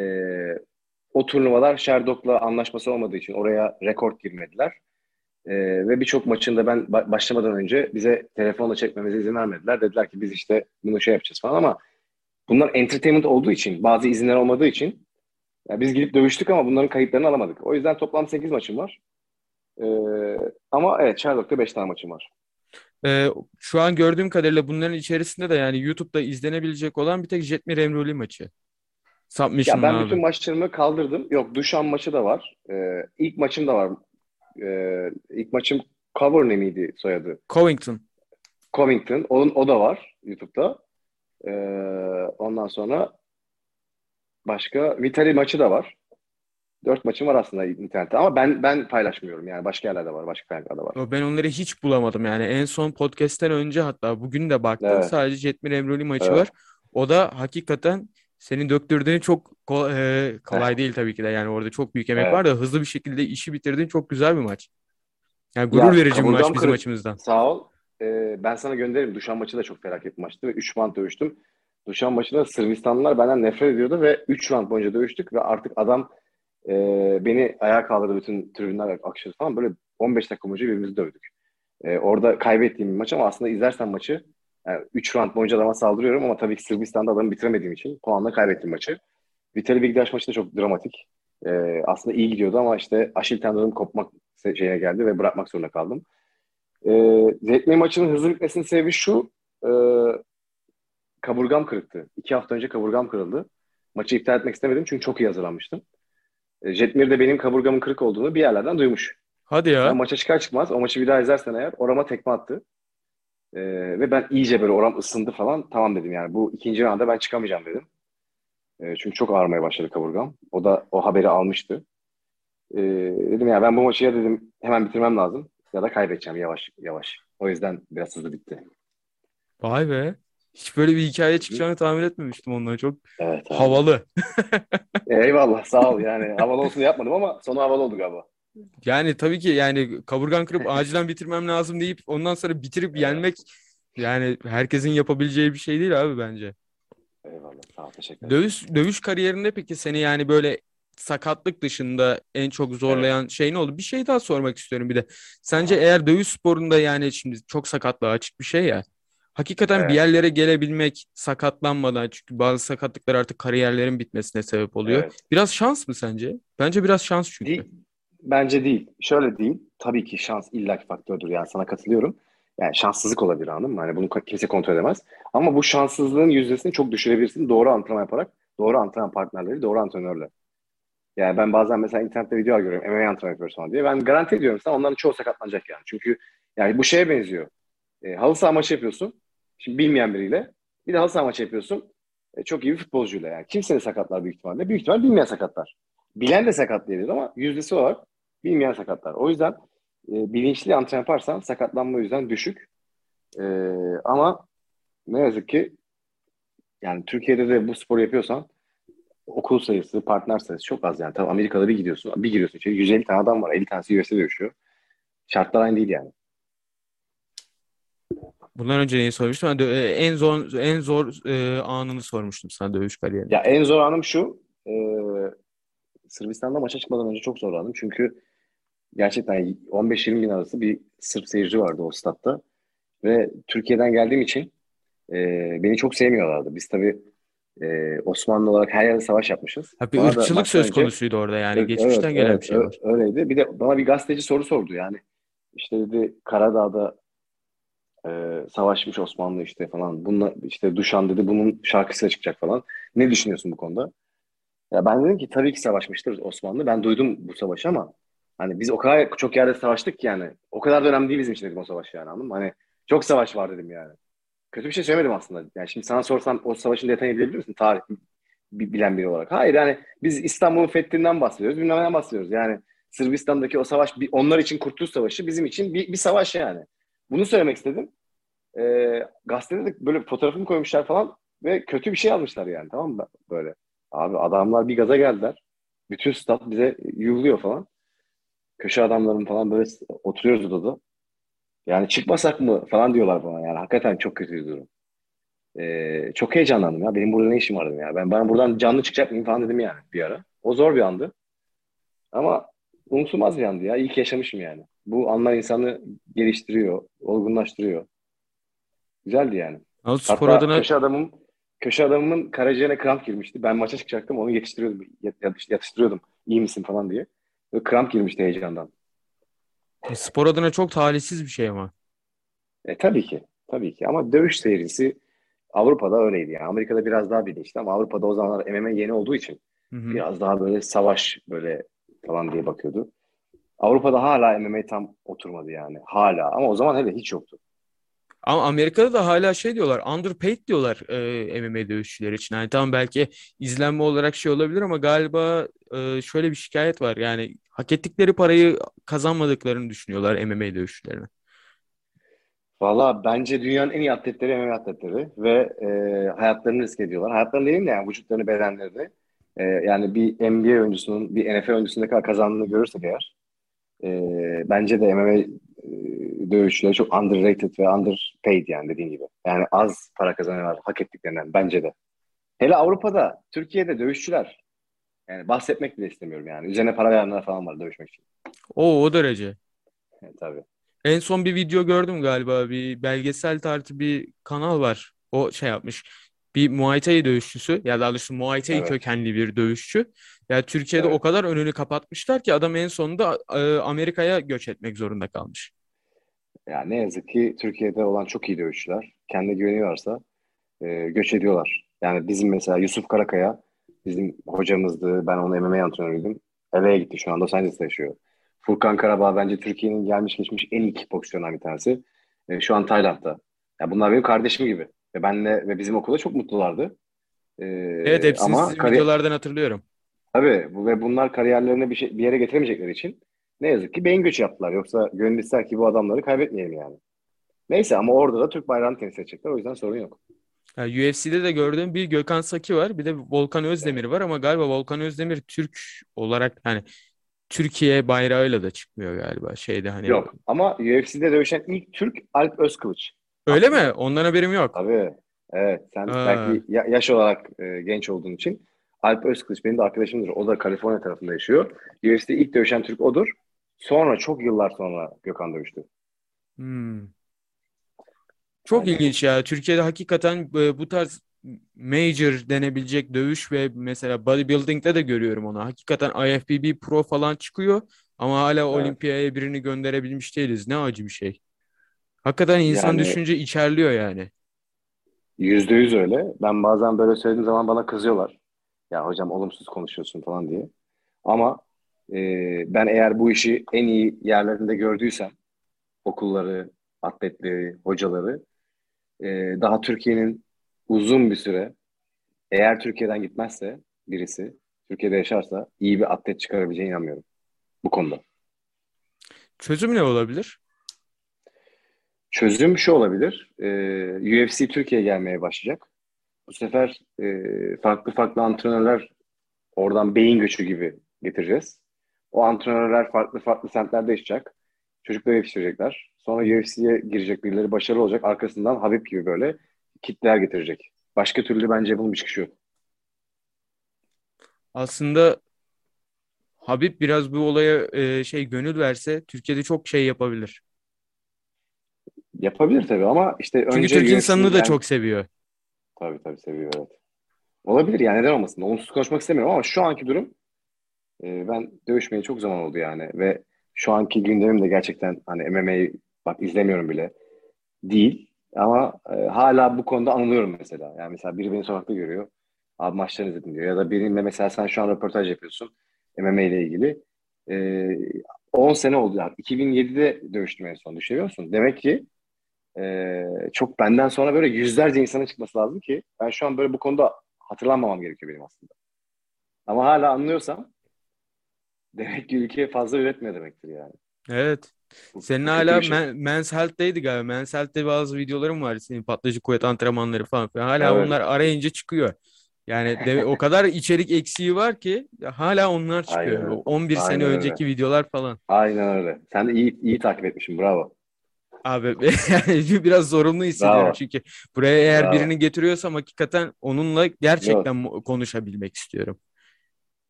S3: o turnuvalar Sherdog'la anlaşması olmadığı için oraya rekord girmediler. E, ve birçok maçında ben ba- başlamadan önce bize telefonla çekmemize izin vermediler. Dediler ki biz işte bunu şey yapacağız falan ama bunlar entertainment olduğu için bazı izinler olmadığı için ya biz gidip dövüştük ama bunların kayıtlarını alamadık. O yüzden toplam 8 maçım var. E, ama evet Sherdog'da 5 tane maçım var.
S1: Ee, şu an gördüğüm kadarıyla bunların içerisinde de yani YouTube'da izlenebilecek olan bir tek Jetmir Emruli maçı.
S3: Ya ben
S1: abi.
S3: bütün maçlarımı kaldırdım. Yok Duşan maçı da var. Ee, ilk maçım da var. Ee, ilk maçım Cover ne miydi soyadı?
S1: Covington.
S3: Covington. Onun, o da var YouTube'da. Ee, ondan sonra başka Vitali maçı da var. Dört maçım var aslında internette ama ben ben paylaşmıyorum yani başka yerlerde var, başka kaynaklarda var.
S1: Ben onları hiç bulamadım yani. En son podcast'ten önce hatta bugün de baktım.
S3: Evet.
S1: Sadece Jetmir Emruli maçı
S3: Evet.
S1: var. O da hakikaten senin döktürdüğün çok ko- e, kolay değil tabii ki de. Yani orada çok büyük emek
S3: Evet.
S1: var da hızlı bir şekilde işi bitirdin. Çok güzel bir maç. Yani gurur
S3: Ya,
S1: verici bir maç bizim
S3: kırık.
S1: açımızdan.
S3: Sağ ol. Ee, ben sana gönderirim. Duşan maçı da çok felaket maçtı ve 3 round dövüştüm. Duşan maçında Sırbistanlılar benden nefret ediyordu ve 3 round boyunca dövüştük ve artık adam e, beni ayağa kaldırdı bütün tribünler akışırdı falan. Böyle 15 dakika boyunca birbirimizi dövdük. E, orada kaybettiğim bir maç ama aslında izlersen maçı yani 3 round boyunca adama saldırıyorum ama tabii ki Sırbistan'da adamı bitiremediğim için puanla kaybettim maçı. Vitali Bigdaş maçı da çok dramatik. E, aslında iyi gidiyordu ama işte Aşil tendonum kopmak şeyine geldi ve bırakmak zorunda kaldım. E, Zetme maçının hızlı bitmesinin sebebi şu. E, kaburgam kırıktı. İki hafta önce kaburgam kırıldı. Maçı iptal etmek istemedim çünkü çok iyi hazırlanmıştım. E, Jetmir de benim kaburgamın kırık olduğunu bir yerlerden duymuş.
S1: Hadi ya.
S3: Ben maça çıkar çıkmaz o maçı bir daha izlersen eğer orama tekme attı. E, ve ben iyice böyle oram ısındı falan. Tamam dedim yani bu ikinci rounda ben çıkamayacağım dedim. E, çünkü çok ağrımaya başladı kaburgam. O da o haberi almıştı. E, dedim ya ben bu maçı ya dedim hemen bitirmem lazım ya da kaybedeceğim yavaş yavaş. O yüzden biraz hızlı bitti.
S1: Vay be. Hiç böyle bir hikaye çıkacağını tahmin etmemiştim ondan. Çok
S3: Evet abi.
S1: havalı. [laughs]
S3: Eyvallah sağ ol yani havalı olsun yapmadım ama sonu havalı oldu galiba.
S1: Yani tabii ki yani kaburgan kırıp [laughs] acilen bitirmem lazım deyip ondan sonra bitirip
S3: Evet.
S1: yenmek yani herkesin yapabileceği bir şey değil abi bence.
S3: Eyvallah sağ ol teşekkür ederim.
S1: Dövüş dövüş kariyerinde peki seni yani böyle sakatlık dışında en çok zorlayan şey ne oldu? Bir şey daha sormak istiyorum bir de. Sence eğer dövüş sporunda yani şimdi çok sakatlığa açık bir şey ya. Hakikaten bir
S3: Evet.
S1: yerlere gelebilmek sakatlanmadan çünkü bazı sakatlıklar artık kariyerlerin bitmesine sebep oluyor.
S3: Evet.
S1: Biraz şans mı sence? Bence biraz şans çünkü.
S3: Değil, bence değil. Şöyle değil. Tabii ki şans illaki faktördür yani sana katılıyorum. Yani şanssızlık olabilir anladın mı? Hani bunu kimse kontrol edemez. Ama bu şanssızlığın yüzdesini çok düşürebilirsin doğru antrenman yaparak, doğru antrenman partnerleri, doğru antrenörle. Yani ben bazen mesela internette videolar görüyorum. MMA antrenman yapıyoruz falan diye. Ben garanti ediyorum sana onların çoğu sakatlanacak yani. Çünkü yani bu şeye benziyor. E, halı saha maçı yapıyorsun. Şimdi bilmeyen biriyle. Bir de halı saha maçı yapıyorsun. E, çok iyi bir futbolcuyla yani. Kim seni sakatlar büyük ihtimalle? Büyük ihtimal bilmeyen sakatlar. Bilen de sakatlayabilir ama yüzdesi olarak bilmeyen sakatlar. O yüzden e, bilinçli antrenman yaparsan sakatlanma yüzden düşük. E, ama ne yazık ki yani Türkiye'de de bu sporu yapıyorsan okul sayısı, partner sayısı çok az yani. Tabii Amerika'da bir gidiyorsun, bir giriyorsun içeri 150 tane adam var, 50 tanesi UFC'de dövüşüyor. Şartlar aynı değil yani.
S1: Bundan önce neyi sormuştum? De, e, en zor en zor e, anını sormuştum sana dövüş kariyerinde.
S3: Ya en zor anım şu. E, Sırbistan'da maça çıkmadan önce çok zorlandım. Çünkü gerçekten 15-20 bin arası bir Sırp seyirci vardı o statta. Ve Türkiye'den geldiğim için e, beni çok sevmiyorlardı. Biz tabii e, Osmanlı olarak her yerde savaş yapmışız.
S1: Ha, bir
S3: Bana
S1: ırkçılık söz
S3: önce-
S1: konusuydu orada yani.
S3: Evet,
S1: Geçmişten
S3: evet,
S1: gelen
S3: evet,
S1: bir şey var.
S3: Öyleydi. Bir de bana bir gazeteci soru sordu yani. İşte dedi Karadağ'da e, savaşmış Osmanlı işte falan. Bununla işte Duşan dedi bunun şarkısı çıkacak falan. Ne düşünüyorsun bu konuda? Ya ben dedim ki tabii ki savaşmıştır Osmanlı. Ben duydum bu savaşı ama hani biz o kadar çok yerde savaştık ki yani. O kadar da önemli değil bizim için dedim o savaş yani anladın mı? Hani çok savaş var dedim yani. Kötü bir şey söylemedim aslında. Yani şimdi sana sorsam o savaşın detayını bilebilir misin? Tarih bi- bilen biri olarak. Hayır yani biz İstanbul'un fethinden bahsediyoruz. Bilmem bahsediyoruz. Yani Sırbistan'daki o savaş onlar için Kurtuluş Savaşı bizim için bir, bir savaş yani. Bunu söylemek istedim. Ee, gazetede de böyle fotoğrafını koymuşlar falan ve kötü bir şey almışlar yani tamam mı böyle. Abi adamlar bir gaza geldiler. Bütün stat bize yuvluyor falan. Köşe adamların falan böyle oturuyoruz odada. Yani çıkmasak mı falan diyorlar bana yani. Hakikaten çok kötü bir durum. Ee, çok heyecanlandım ya. Benim burada ne işim var dedim ya. Ben bana buradan canlı çıkacak mıyım falan dedim yani bir ara. O zor bir andı. Ama unutulmaz bir andı ya. İyi ki yaşamışım yani. Bu anlar insanı geliştiriyor, olgunlaştırıyor. Güzeldi yani.
S1: Ama spor
S3: Hatta
S1: adına
S3: köşe adamım köşe adamımın karaciğerine kramp girmişti. Ben maça çıkacaktım. Onu yetiştiriyordum. Yat- yat- Yatıştırıyordum. İyi misin falan diye. Ve kramp girmişti heyecandan.
S1: Spor adına çok talihsiz bir şey ama.
S3: E, tabii ki. Tabii ki. Ama dövüş seyircisi Avrupa'da öyleydi yani. Amerika'da biraz daha bilinçli ama Avrupa'da o zamanlar MMA yeni olduğu için
S1: Hı hı.
S3: biraz daha böyle savaş böyle falan diye bakıyordu. Avrupa'da hala MMA tam oturmadı yani. Hala. Ama o zaman hele hiç yoktu.
S1: Ama Amerika'da da hala şey diyorlar, underpaid diyorlar e, MMA dövüşçüleri için. Yani tamam belki izlenme olarak şey olabilir ama galiba e, şöyle bir şikayet var. Yani hak ettikleri parayı kazanmadıklarını düşünüyorlar MMA dövüşçülerine.
S3: Valla bence dünyanın en iyi atletleri MMA atletleri ve e, hayatlarını risk ediyorlar. Hayatlarını değil de yani vücutlarını, bedenlerini. E, yani bir NBA oyuncusunun, bir NFL oyuncusunun ne kadar kazandığını görürsek eğer e, bence de MMA e, dövüşçüleri çok underrated ve underpaid yani dediğin gibi. Yani az para kazanıyorlar hak ettiklerinden bence de. Hele Avrupa'da, Türkiye'de dövüşçüler yani bahsetmek bile istemiyorum yani. Üzerine para verenler falan var dövüşmek için.
S1: O o derece.
S3: Evet, tabii.
S1: En son bir video gördüm galiba. Bir belgesel tarzı bir kanal var. O şey yapmış. Bir Muay Thai dövüşçüsü ya daha doğrusu Muay Thai
S3: Evet.
S1: kökenli bir dövüşçü. Ya Türkiye'de
S3: Evet.
S1: o kadar önünü kapatmışlar ki adam en sonunda e, Amerika'ya göç etmek zorunda kalmış.
S3: Yani ne yazık ki Türkiye'de olan çok iyi dövüşçüler kendine güveniyorlarsa e, göç ediyorlar. Yani bizim mesela Yusuf Karakaya bizim hocamızdı. Ben onun MMA antrenörüydüm. LA'ya gitti şu anda Los Angeles'ta yaşıyor. Furkan Karabağ bence Türkiye'nin gelmiş geçmiş en iyi kickboksçularından bir tanesi. E, şu an Tayland'da. Ya bunlar benim kardeşim gibi. Ve benle ve bizim okulda çok mutlulardı. E,
S1: Evet hepsini
S3: ama
S1: sizin
S3: kari-
S1: videolardan hatırlıyorum.
S3: Tabii bu ve bunlar kariyerlerini bir, şey, bir yere getiremeyecekleri için ne yazık ki beyin göçü yaptılar. Yoksa gönül ister ki bu adamları kaybetmeyelim yani. Neyse ama orada da Türk bayrağını temsil edecekler. O yüzden sorun yok.
S1: Ya UFC'de de gördüğüm bir Gökhan Saki var. Bir de Volkan Özdemir var ama galiba Volkan Özdemir Türk olarak hani Türkiye bayrağıyla da çıkmıyor galiba şeyde hani.
S3: Yok ama UFC'de dövüşen ilk Türk Alp Özkılıç.
S1: Öyle mi? Ondan haberim yok.
S3: Tabii. Evet. Sen
S1: Ha.
S3: belki ya- yaş olarak e, genç olduğun için Alp Özkılıç benim de arkadaşımdır. O da Kaliforniya tarafında yaşıyor. UFC'de ilk dövüşen Türk odur. Sonra çok yıllar sonra Gökhan dövüştü.
S1: Hmm. Çok
S3: Aynen.
S1: ilginç ya. Türkiye'de hakikaten e, bu tarz major denebilecek dövüş ve mesela bodybuilding'de de görüyorum onu. Hakikaten IFBB Pro falan çıkıyor ama hala
S3: Evet.
S1: olimpiyaya birini gönderebilmiş değiliz. Ne acı bir şey. Hakikaten insan
S3: Yani-
S1: düşünce içerliyor yani.
S3: Yüzde yüz öyle. Ben bazen böyle söylediğim zaman bana kızıyorlar. Ya hocam olumsuz konuşuyorsun falan diye. Ama e, ben eğer bu işi en iyi yerlerinde gördüysem okulları, atletleri, hocaları e, daha Türkiye'nin uzun bir süre eğer Türkiye'den gitmezse birisi Türkiye'de yaşarsa iyi bir atlet çıkarabileceğine inanmıyorum bu konuda.
S1: Çözüm ne olabilir?
S3: Çözüm şu olabilir. E, UFC Türkiye'ye gelmeye başlayacak. Bu sefer e, farklı farklı antrenörler oradan beyin göçü gibi getireceğiz. O antrenörler farklı farklı semtlerde yaşayacak. Çocukları yetiştirecekler. Sonra UFC'ye girecek birileri başarılı olacak. Arkasından Habib gibi böyle kitleler getirecek. Başka türlü bence bunun bir çıkışı yok.
S1: Aslında Habib biraz bu olaya e, şey gönül verse Türkiye'de çok şey yapabilir.
S3: Yapabilir tabii ama işte
S1: Çünkü
S3: önce
S1: Türk insanını da
S3: yani-
S1: çok seviyor.
S3: Tabii tabii seviyor evet. Olabilir yani neden olmasın. Onsuz konuşmak istemiyorum ama şu anki durum e, ben dövüşmeye çok zaman oldu yani ve şu anki gündemim de gerçekten hani MMA'yi bak izlemiyorum bile değil ama e, hala bu konuda anılıyorum mesela. Yani mesela biri beni sokakta görüyor. Abi maçlarını izledim diyor. Ya da birinin mesela sen şu an röportaj yapıyorsun MMA ile ilgili. E, 10 sene oldu. Yani 2007'de dövüştüm en son. Düşünüyor musun? Demek ki e, çok benden sonra böyle yüzlerce insanın çıkması lazım ki ben şu an böyle bu konuda hatırlanmamam gerekiyor benim aslında. Ama hala anlıyorsam demek ki ülke fazla üretmiyor demektir yani.
S1: Evet. Senin hala
S3: şey.
S1: Men- Men's Health'teydi galiba. Men's Health'te bazı videolarım var. Senin patlayıcı kuvvet antrenmanları falan filan. Hala
S3: Evet.
S1: onlar arayınca çıkıyor. Yani [laughs] de- o kadar içerik eksiği var ki hala onlar çıkıyor.
S3: Aynen öyle.
S1: 11 sene
S3: Aynen öyle.
S1: önceki videolar falan.
S3: Aynen öyle. Sen de iyi iyi takip etmişsin. Bravo.
S1: Abi [laughs] biraz zorunlu hissediyorum
S3: Bravo.
S1: çünkü buraya eğer
S3: Bravo.
S1: birini getiriyorsam hakikaten onunla gerçekten mu- konuşabilmek istiyorum.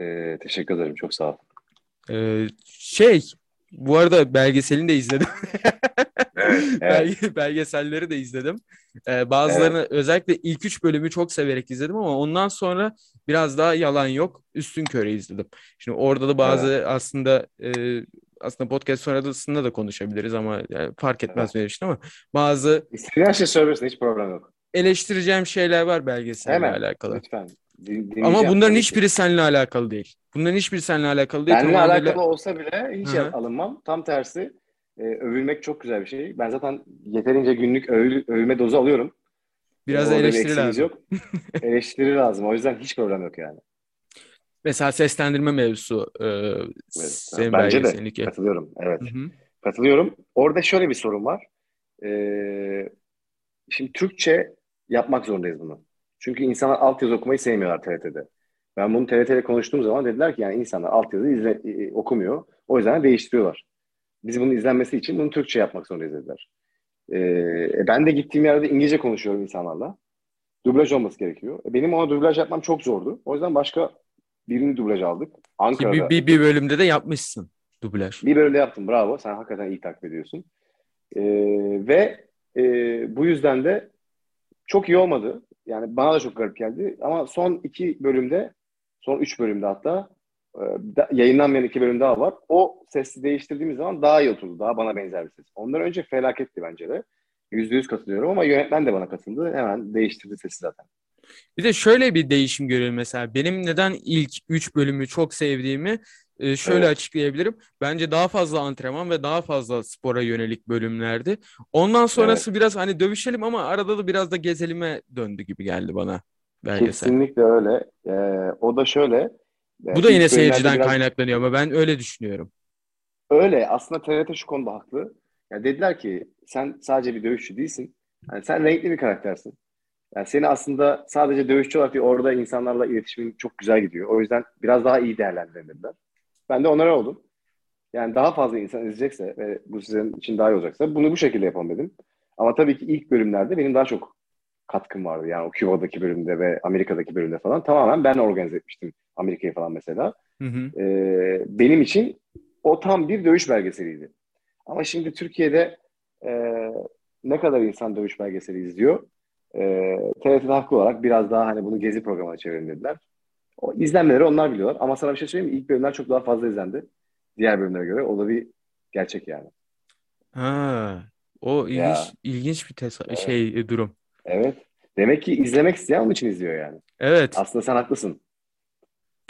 S3: Ee, teşekkür ederim. Çok sağ ol.
S1: Ee, şey bu arada belgeselini de izledim. [laughs]
S3: Evet.
S1: Belge- belgeselleri de izledim. Ee, bazılarını özellikle ilk üç bölümü çok severek izledim ama ondan sonra biraz daha yalan yok. Üstün körü izledim. Şimdi orada da bazı aslında e, aslında podcast sonrasında da konuşabiliriz ama yani fark etmez benim için ama bazı
S3: İstediğin şeyi söyleyebilirsin. Hiç problem yok.
S1: eleştireceğim şeyler var belgeselle
S3: Hemen.
S1: alakalı.
S3: Lütfen.
S1: Ama bunların hiçbiri seninle alakalı değil. Bunların hiçbiri seninle alakalı değil.
S3: Benimle alakalı olsa bile hiç
S1: Hı hı.
S3: alınmam. Tam tersi e, övülmek çok güzel bir şey. Ben zaten yeterince günlük övül, övülme dozu alıyorum.
S1: biraz
S3: bir
S1: eleştiri lazım.
S3: Yok. [laughs] eleştiri lazım. O yüzden hiç problem yok yani.
S1: Mesela seslendirme mevzusu e, senin
S3: Bence de
S1: belgeselindeki.
S3: katılıyorum. Evet.
S1: Hı hı.
S3: Katılıyorum. Orada şöyle bir sorun var. Ee, şimdi Türkçe yapmak zorundayız bunu. Çünkü insanlar altyazı okumayı sevmiyorlar TRT'de. Ben bunu TRT'de konuştuğum zaman dediler ki yani insanlar altyazı izle, e, okumuyor. O yüzden değiştiriyorlar. Biz bunun izlenmesi için bunu Türkçe yapmak zorundayız dediler. Ee, e, ben de gittiğim yerde İngilizce konuşuyorum insanlarla. Dublaj olması gerekiyor. E, Benim ona dublaj yapmam çok zordu. O yüzden başka birini dublaj aldık. Ankara'da.
S1: bir, bir, bir bölümde de yapmışsın dublaj.
S3: Bir bölümde yaptım. Bravo. Sen hakikaten iyi takip ediyorsun. Ee, ve e, bu yüzden de çok iyi olmadı. Yani bana da çok garip geldi. Ama son iki bölümde, son üç bölümde hatta e, yayınlanmayan iki bölüm daha var. O sesi değiştirdiğimiz zaman daha iyi oturdu. Daha bana benzer bir ses. Ondan önce felaketti bence de. Yüzde yüz katılıyorum ama yönetmen de bana katıldı. Hemen değiştirdi sesi zaten.
S1: Bir de şöyle bir değişim görüyorum mesela. Benim neden ilk 3 bölümü çok sevdiğimi e, şöyle
S3: Evet.
S1: açıklayabilirim. Bence daha fazla antrenman ve daha fazla spora yönelik bölümlerdi. Ondan sonrası biraz hani dövüşelim ama arada da biraz da gezelime döndü gibi geldi bana belgesel.
S3: Kesinlikle öyle. Ee, o da şöyle. e,
S1: Bu da yine seyirciden
S3: biraz-
S1: kaynaklanıyor ama ben öyle düşünüyorum.
S3: Öyle. Aslında TRT şu konuda haklı. Ya dediler ki sen sadece bir dövüşçü değilsin. Yani sen renkli bir karaktersin. Yani seni aslında sadece dövüşçü olarak değil, orada insanlarla iletişimin çok güzel gidiyor. O yüzden biraz daha iyi değerlendirin dediler. Ben de onlara oldum. Yani daha fazla insan izleyecekse ve bu sizin için daha iyi olacaksa bunu bu şekilde yapalım dedim. Ama tabii ki ilk bölümlerde benim daha çok katkım vardı. Yani o Küba'daki bölümde ve Amerika'daki bölümde falan tamamen ben organize etmiştim Amerika'yı falan mesela.
S1: Hı hı.
S3: Ee, benim için o tam bir dövüş belgeseliydi. Ama şimdi Türkiye'de e, ne kadar insan dövüş belgeseli izliyor? E, TRT'de haklı olarak biraz daha hani bunu gezi programına çevirin dediler. O izlenmeleri onlar biliyorlar. Ama sana bir şey söyleyeyim mi? İlk bölümler çok daha fazla izlendi. Diğer bölümlere göre. O da bir gerçek yani.
S1: Ha, o ilginç
S3: Ya.
S1: ilginç bir tesa-
S3: Evet.
S1: şey e, durum.
S3: Evet. Demek ki izlemek isteyen onun için izliyor yani.
S1: Evet.
S3: Aslında sen haklısın.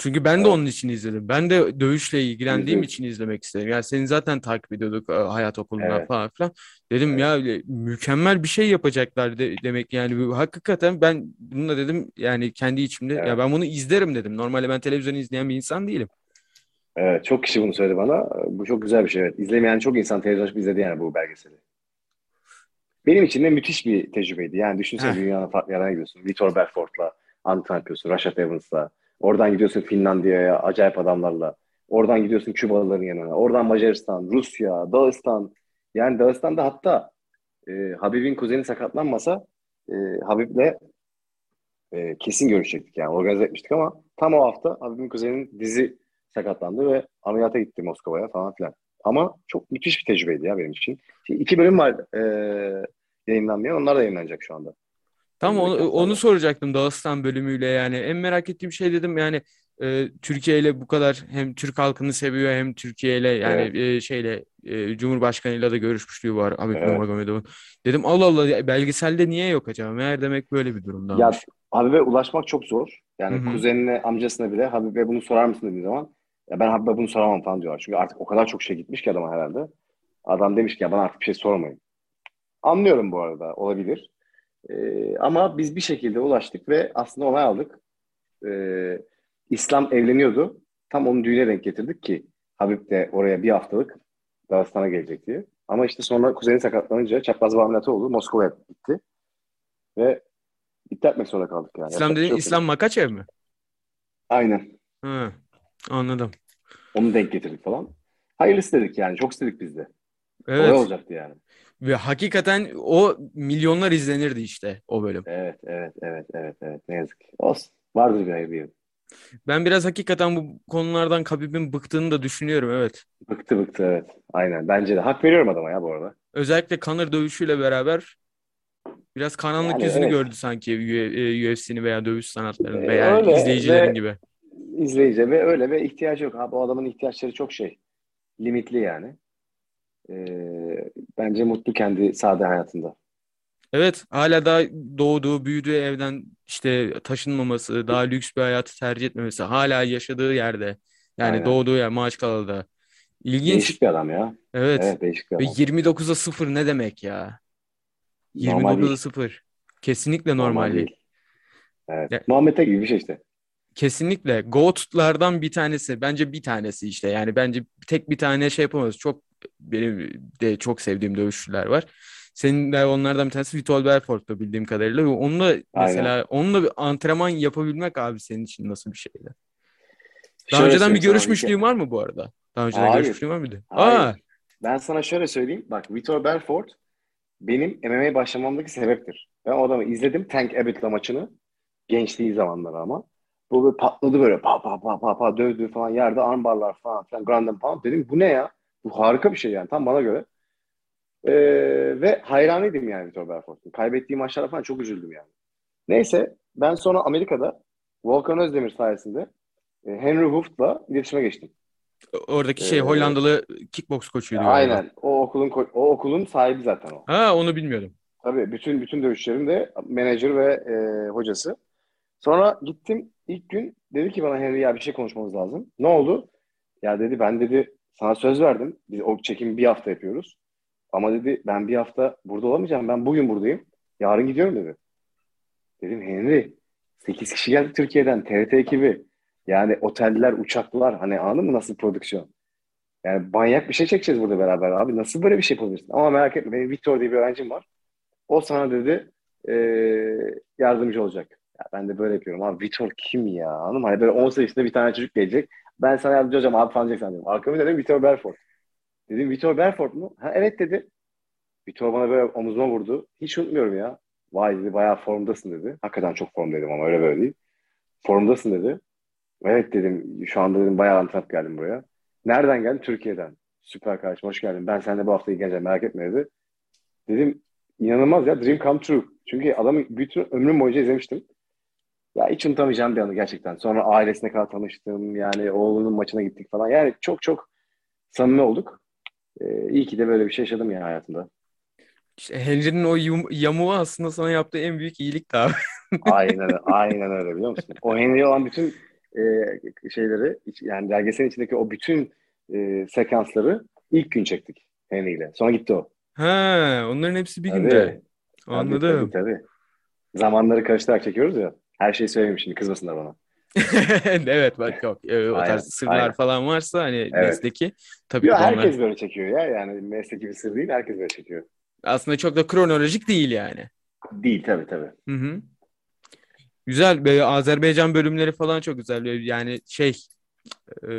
S1: Çünkü ben de
S3: Evet.
S1: onun için izledim. Ben de dövüşle ilgilendiğim
S3: yüz.
S1: için izlemek istedim. Yani seni zaten takip ediyorduk e, hayat okulundan
S3: Evet.
S1: falan filan. Dedim
S3: Evet.
S1: ya mükemmel bir şey yapacaklar de- demek yani hakikaten ben bununla dedim yani kendi içimde ya
S3: Evet.
S1: ben bunu izlerim dedim. Normalde ben televizyon izleyen bir insan değilim.
S3: Evet, çok kişi bunu söyledi bana. Bu çok güzel bir şey. Evet. İzlemeyen çok insan televizyon açıp izledi yani bu belgeseli. Benim için de müthiş bir tecrübeydi. Yani düşünsene dünyanın farklı yerlerine gidiyorsun. Vitor Belfort'la antrenman yapıyorsun. Rashad Evans'la. Oradan gidiyorsun Finlandiya'ya acayip adamlarla. Oradan gidiyorsun Kübalıların yanına. Oradan Macaristan, Rusya, Dağıstan. Yani Dağıstan'da hatta e, Habib'in kuzeni sakatlanmasa e, Habib'le e, kesin görüşecektik yani organize etmiştik ama tam o hafta Habib'in kuzeninin dizi sakatlandı ve ameliyata gitti Moskova'ya falan filan. Ama çok müthiş bir tecrübeydi ya benim için. Şimdi iki bölüm var e, yayınlanmayan. Onlar da yayınlanacak şu anda.
S1: Tamam onu, onu soracaktım Dağıstan bölümüyle yani. En merak ettiğim şey dedim yani e, Türkiye ile bu kadar hem Türk halkını seviyor hem Türkiye ile yani
S3: Evet.
S1: e, şeyle e, Cumhurbaşkanıyla da görüşmüşlüğü var Habib
S3: Evet.
S1: Nurmagomedov'un. Dedim Allah Allah ya, belgeselde niye yok acaba? Meğer demek böyle bir
S3: Ya
S1: durumdaymış.
S3: Habib'e ulaşmak çok zor. Yani
S1: Hı hı.
S3: kuzenine, amcasına bile Habib'e bunu sorar mısın dediği zaman ya ben Habib'e bunu soramam falan diyorlar. Çünkü artık o kadar çok şey gitmiş ki adama herhalde. Adam demiş ki ya bana artık bir şey sormayın. Anlıyorum bu arada olabilir. Ee, ama biz bir şekilde ulaştık ve aslında onay aldık. Ee, İslam evleniyordu. Tam onun düğüne denk getirdik ki Habib de oraya bir haftalık Dağıstan'a gelecek diye. Ama işte sonra kuzeni sakatlanınca çapraz bir ameliyatı oldu. Moskova'ya gitti. Ve iptal etmek zorunda kaldık yani.
S1: İslam dediğin
S3: şey.
S1: İslam Makaçev mi?
S3: Aynen.
S1: Ha, anladım.
S3: Onu denk getirdik falan. Hayırlısı dedik yani. Çok istedik biz de.
S1: Evet.
S3: olacaktı yani.
S1: Ve hakikaten o milyonlar izlenirdi işte o bölüm.
S3: Evet, evet, evet, evet, evet. Ne yazık ki. Olsun. Vardır bir hayır.
S1: Ben biraz hakikaten bu konulardan Khabib'in bıktığını da düşünüyorum evet.
S3: Bıktı bıktı evet. Aynen. Bence de. Hak veriyorum adama ya bu arada.
S1: Özellikle Conor dövüşüyle beraber biraz karanlık
S3: Yani
S1: yüzünü
S3: evet.
S1: gördü sanki UFC'ni veya dövüş sanatlarını
S3: Ee,
S1: veya
S3: öyle
S1: izleyicilerin
S3: ve-
S1: gibi.
S3: İzleyici ve öyle ve ihtiyacı yok. Ha, bu adamın ihtiyaçları çok şey. Limitli yani. Ee, bence mutlu kendi sade hayatında.
S1: Evet, hala daha doğduğu, büyüdüğü evden işte taşınmaması, daha lüks bir hayatı tercih etmemesi, hala yaşadığı yerde, yani
S3: Aynen.
S1: doğduğu yer Maaşkalı'da. İlginç.
S3: Değişik bir adam ya.
S1: Evet.
S3: Evet değişik bir
S1: Ve
S3: adam.
S1: 29'a 0 ne demek ya?
S3: Normal
S1: 29'a
S3: değil.
S1: 0. Kesinlikle normal değil.
S3: Evet.
S1: Ya-
S3: Muhammed'e gibi bir şey işte.
S1: Kesinlikle. GOAT'lardan bir tanesi. Bence bir tanesi işte. Yani bence tek bir tane şey yapamaz. Çok benim de çok sevdiğim dövüşçüler var. Senin de onlardan bir tanesi Vitor Belfort'ta bildiğim kadarıyla. Onunla mesela onunla bir antrenman yapabilmek abi senin için nasıl bir şeydi? Daha
S3: Şöyle
S1: önceden bir görüşmüşlüğün var mı bu arada? Daha önceden
S3: Hayır.
S1: görüşmüşlüğün var mıydı?
S3: Hayır.
S1: Aa,
S3: Ben sana şöyle söyleyeyim. Bak Vitor Belfort benim MMA başlamamdaki sebeptir. Ben o adamı izledim Tank Abbott'la maçını. Gençliği zamanları ama. Bu böyle patladı böyle pa pa pa pa pa dövdü falan yerde armbarlar falan filan ground and pound. Dedim bu ne ya? Bu harika bir şey yani tam bana göre. Ee, ve hayranıydım yani Vitor Belfort'un. Kaybettiği maçlara falan çok üzüldüm yani. Neyse ben sonra Amerika'da Volkan Özdemir sayesinde e, Henry Hooft'la iletişime geçtim.
S1: oradaki şey
S3: Ee,
S1: Hollandalı kickbox koçuydu.
S3: Aynen. O okulun o okulun sahibi zaten o.
S1: Ha onu bilmiyordum.
S3: Tabii bütün bütün dövüşlerin de menajer ve e, hocası. Sonra gittim ilk gün dedi ki bana Henry ya bir şey konuşmamız lazım. Ne oldu? Ya dedi ben dedi sana söz verdim. Biz o çekimi bir hafta yapıyoruz. Ama dedi ben bir hafta burada olamayacağım. Ben bugün buradayım. Yarın gidiyorum dedi. Dedim Henry 8 kişi geldi Türkiye'den TRT ekibi. Yani oteller, uçaklar hani anladın mı nasıl prodüksiyon? Yani manyak bir şey çekeceğiz burada beraber abi. Nasıl böyle bir şey yapabilirsin? Ama merak etme benim Victor diye bir öğrencim var. O sana dedi e, yardımcı olacak. Ya ben de böyle yapıyorum. Abi Vitor kim ya? Mı? Hani böyle 10 yaşında bir tane çocuk gelecek. Ben sana yardımcı olacağım abi falan diyeceksin dedim. Arkamı dedim Vitor Belfort. Dedim Vitor Belfort mu? Ha evet dedi. Vitor bana böyle omuzuma vurdu. Hiç unutmuyorum ya. Vay dedi bayağı formdasın dedi. Hakikaten çok formdaydım ama öyle böyle değil. Formdasın dedi. Evet dedim şu anda dedim bayağı antrenip geldim buraya. Nereden geldin? Türkiye'den. Süper kardeşim hoş geldin. Ben seninle bu hafta ilgileneceğim merak etme dedi. Dedim inanılmaz ya dream come true. Çünkü adamı bütün ömrüm boyunca izlemiştim. Ya hiç unutamayacağım bir anı gerçekten. Sonra ailesine kadar tanıştım. Yani oğlunun maçına gittik falan. Yani çok çok samimi olduk. Ee, iyi ki de böyle bir şey yaşadım ya hayatımda.
S1: İşte Henry'nin o yum- yamuğu aslında sana yaptığı en büyük iyilik de abi.
S3: Aynen, [laughs] aynen öyle biliyor musun? O Henry olan bütün e, şeyleri yani belgeselin içindeki o bütün e, sekansları ilk gün çektik Henry ile. Sonra gitti o.
S1: Ha, onların hepsi bir
S3: Tabii.
S1: günde. Anladım.
S3: Tabii, tabii. Zamanları karıştırarak çekiyoruz ya. Her şeyi söyleyeyim şimdi kızmasınlar bana. [laughs]
S1: Evet bak yok. Ee, O
S3: Aynen,
S1: tarz sırlar
S3: aynen.
S1: falan varsa hani
S3: Evet.
S1: mesleki tabii
S3: Ya
S1: ki onlar
S3: herkes böyle çekiyor ya. Yani mesleki bir sır değil. Herkes böyle çekiyor.
S1: aslında çok da kronolojik değil yani.
S3: Değil tabii tabii.
S1: Hı hı. Güzel. Böyle Azerbaycan bölümleri falan çok güzel. Yani şey e,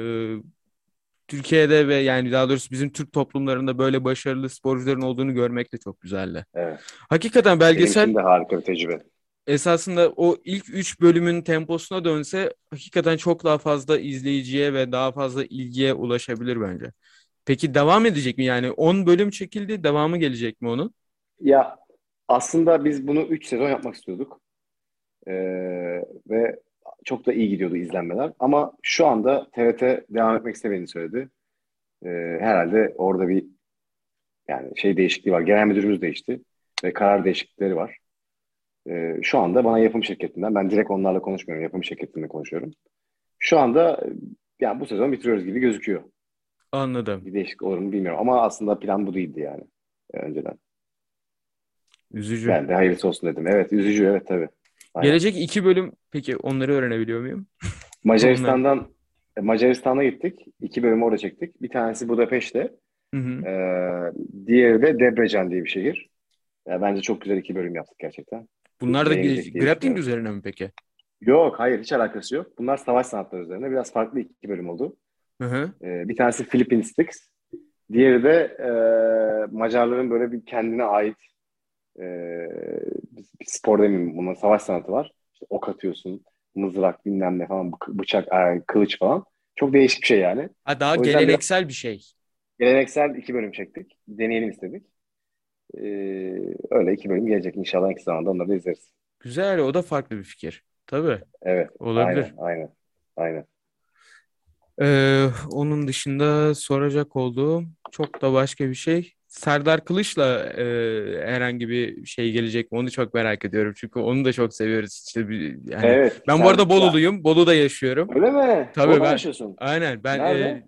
S1: Türkiye'de ve yani daha doğrusu bizim Türk toplumlarında böyle başarılı sporcuların olduğunu görmek de çok güzeldi.
S3: Evet.
S1: Hakikaten
S3: Benim
S1: belgesel
S3: için de harika bir tecrübe.
S1: Esasında o ilk üç bölümün temposuna dönse hakikaten çok daha fazla izleyiciye ve daha fazla ilgiye ulaşabilir bence. Peki devam edecek mi? Yani 10 bölüm çekildi. Devamı gelecek mi onun?
S3: Ya aslında biz bunu 3 sezon yapmak istiyorduk. Ee, ve çok da iyi gidiyordu izlenmeler. Ama şu anda TRT devam etmek istemediğini söyledi. Ee, herhalde orada bir yani şey değişikliği var. Genel müdürümüz değişti ve karar değişiklikleri var. Ee, şu anda bana yapım şirketinden, ben direkt onlarla konuşmuyorum, yapım şirketiyle konuşuyorum. Şu anda yani bu sezon bitiriyoruz gibi gözüküyor.
S1: Anladım.
S3: Bir değişiklik olur mu bilmiyorum ama aslında plan bu değildi yani e, önceden.
S1: Üzücü.
S3: Ben de hayırlısı olsun dedim. Evet üzücü evet tabii. Aynen.
S1: Gelecek iki bölüm peki onları öğrenebiliyor muyum? [laughs]
S3: Macaristan'dan e, Macaristan'a gittik. İki bölüm orada çektik. Bir tanesi Budapeşte.
S1: Hı hı.
S3: Ee, diğeri de Debrecen diye bir şehir. Ya bence çok güzel iki bölüm yaptık gerçekten.
S1: Bunlar da
S3: diye
S1: grappling üzerine mi peki?
S3: Yok hayır hiç alakası yok. Bunlar savaş sanatları üzerine. Biraz farklı iki bölüm oldu.
S1: Hı hı.
S3: Ee, bir tanesi Philippine Sticks. Diğeri de e, Macarların böyle bir kendine ait e, bir bir spor demeyeyim buna savaş sanatı var. İşte ok atıyorsun, mızrak bilmem ne falan, bı- bıçak, e, kılıç falan. Çok değişik bir şey yani.
S1: Ha, daha geleneksel bir şey.
S3: Geleneksel iki bölüm çektik. Deneyelim istedik. Ee, öyle iki bölüm gelecek inşallah kısa zamanda onları da izleriz.
S1: Güzel, o da farklı bir fikir. Tabii,
S3: Evet.
S1: olabilir.
S3: Aynen, aynen. Aynen.
S1: Ee, onun dışında soracak olduğum çok da başka bir şey. Serdar Kılıç'la e, herhangi bir şey gelecek mi? Onu çok merak ediyorum. Çünkü onu da çok seviyoruz. İşte bir, yani
S3: Evet.
S1: ben
S3: sen-
S1: bu arada Bolulu'yum. Bolu'da yaşıyorum.
S3: Öyle mi?
S1: Tabii
S3: Orada
S1: ben-
S3: yaşıyorsun.
S1: Aynen. Ben
S3: Nerede?
S1: e,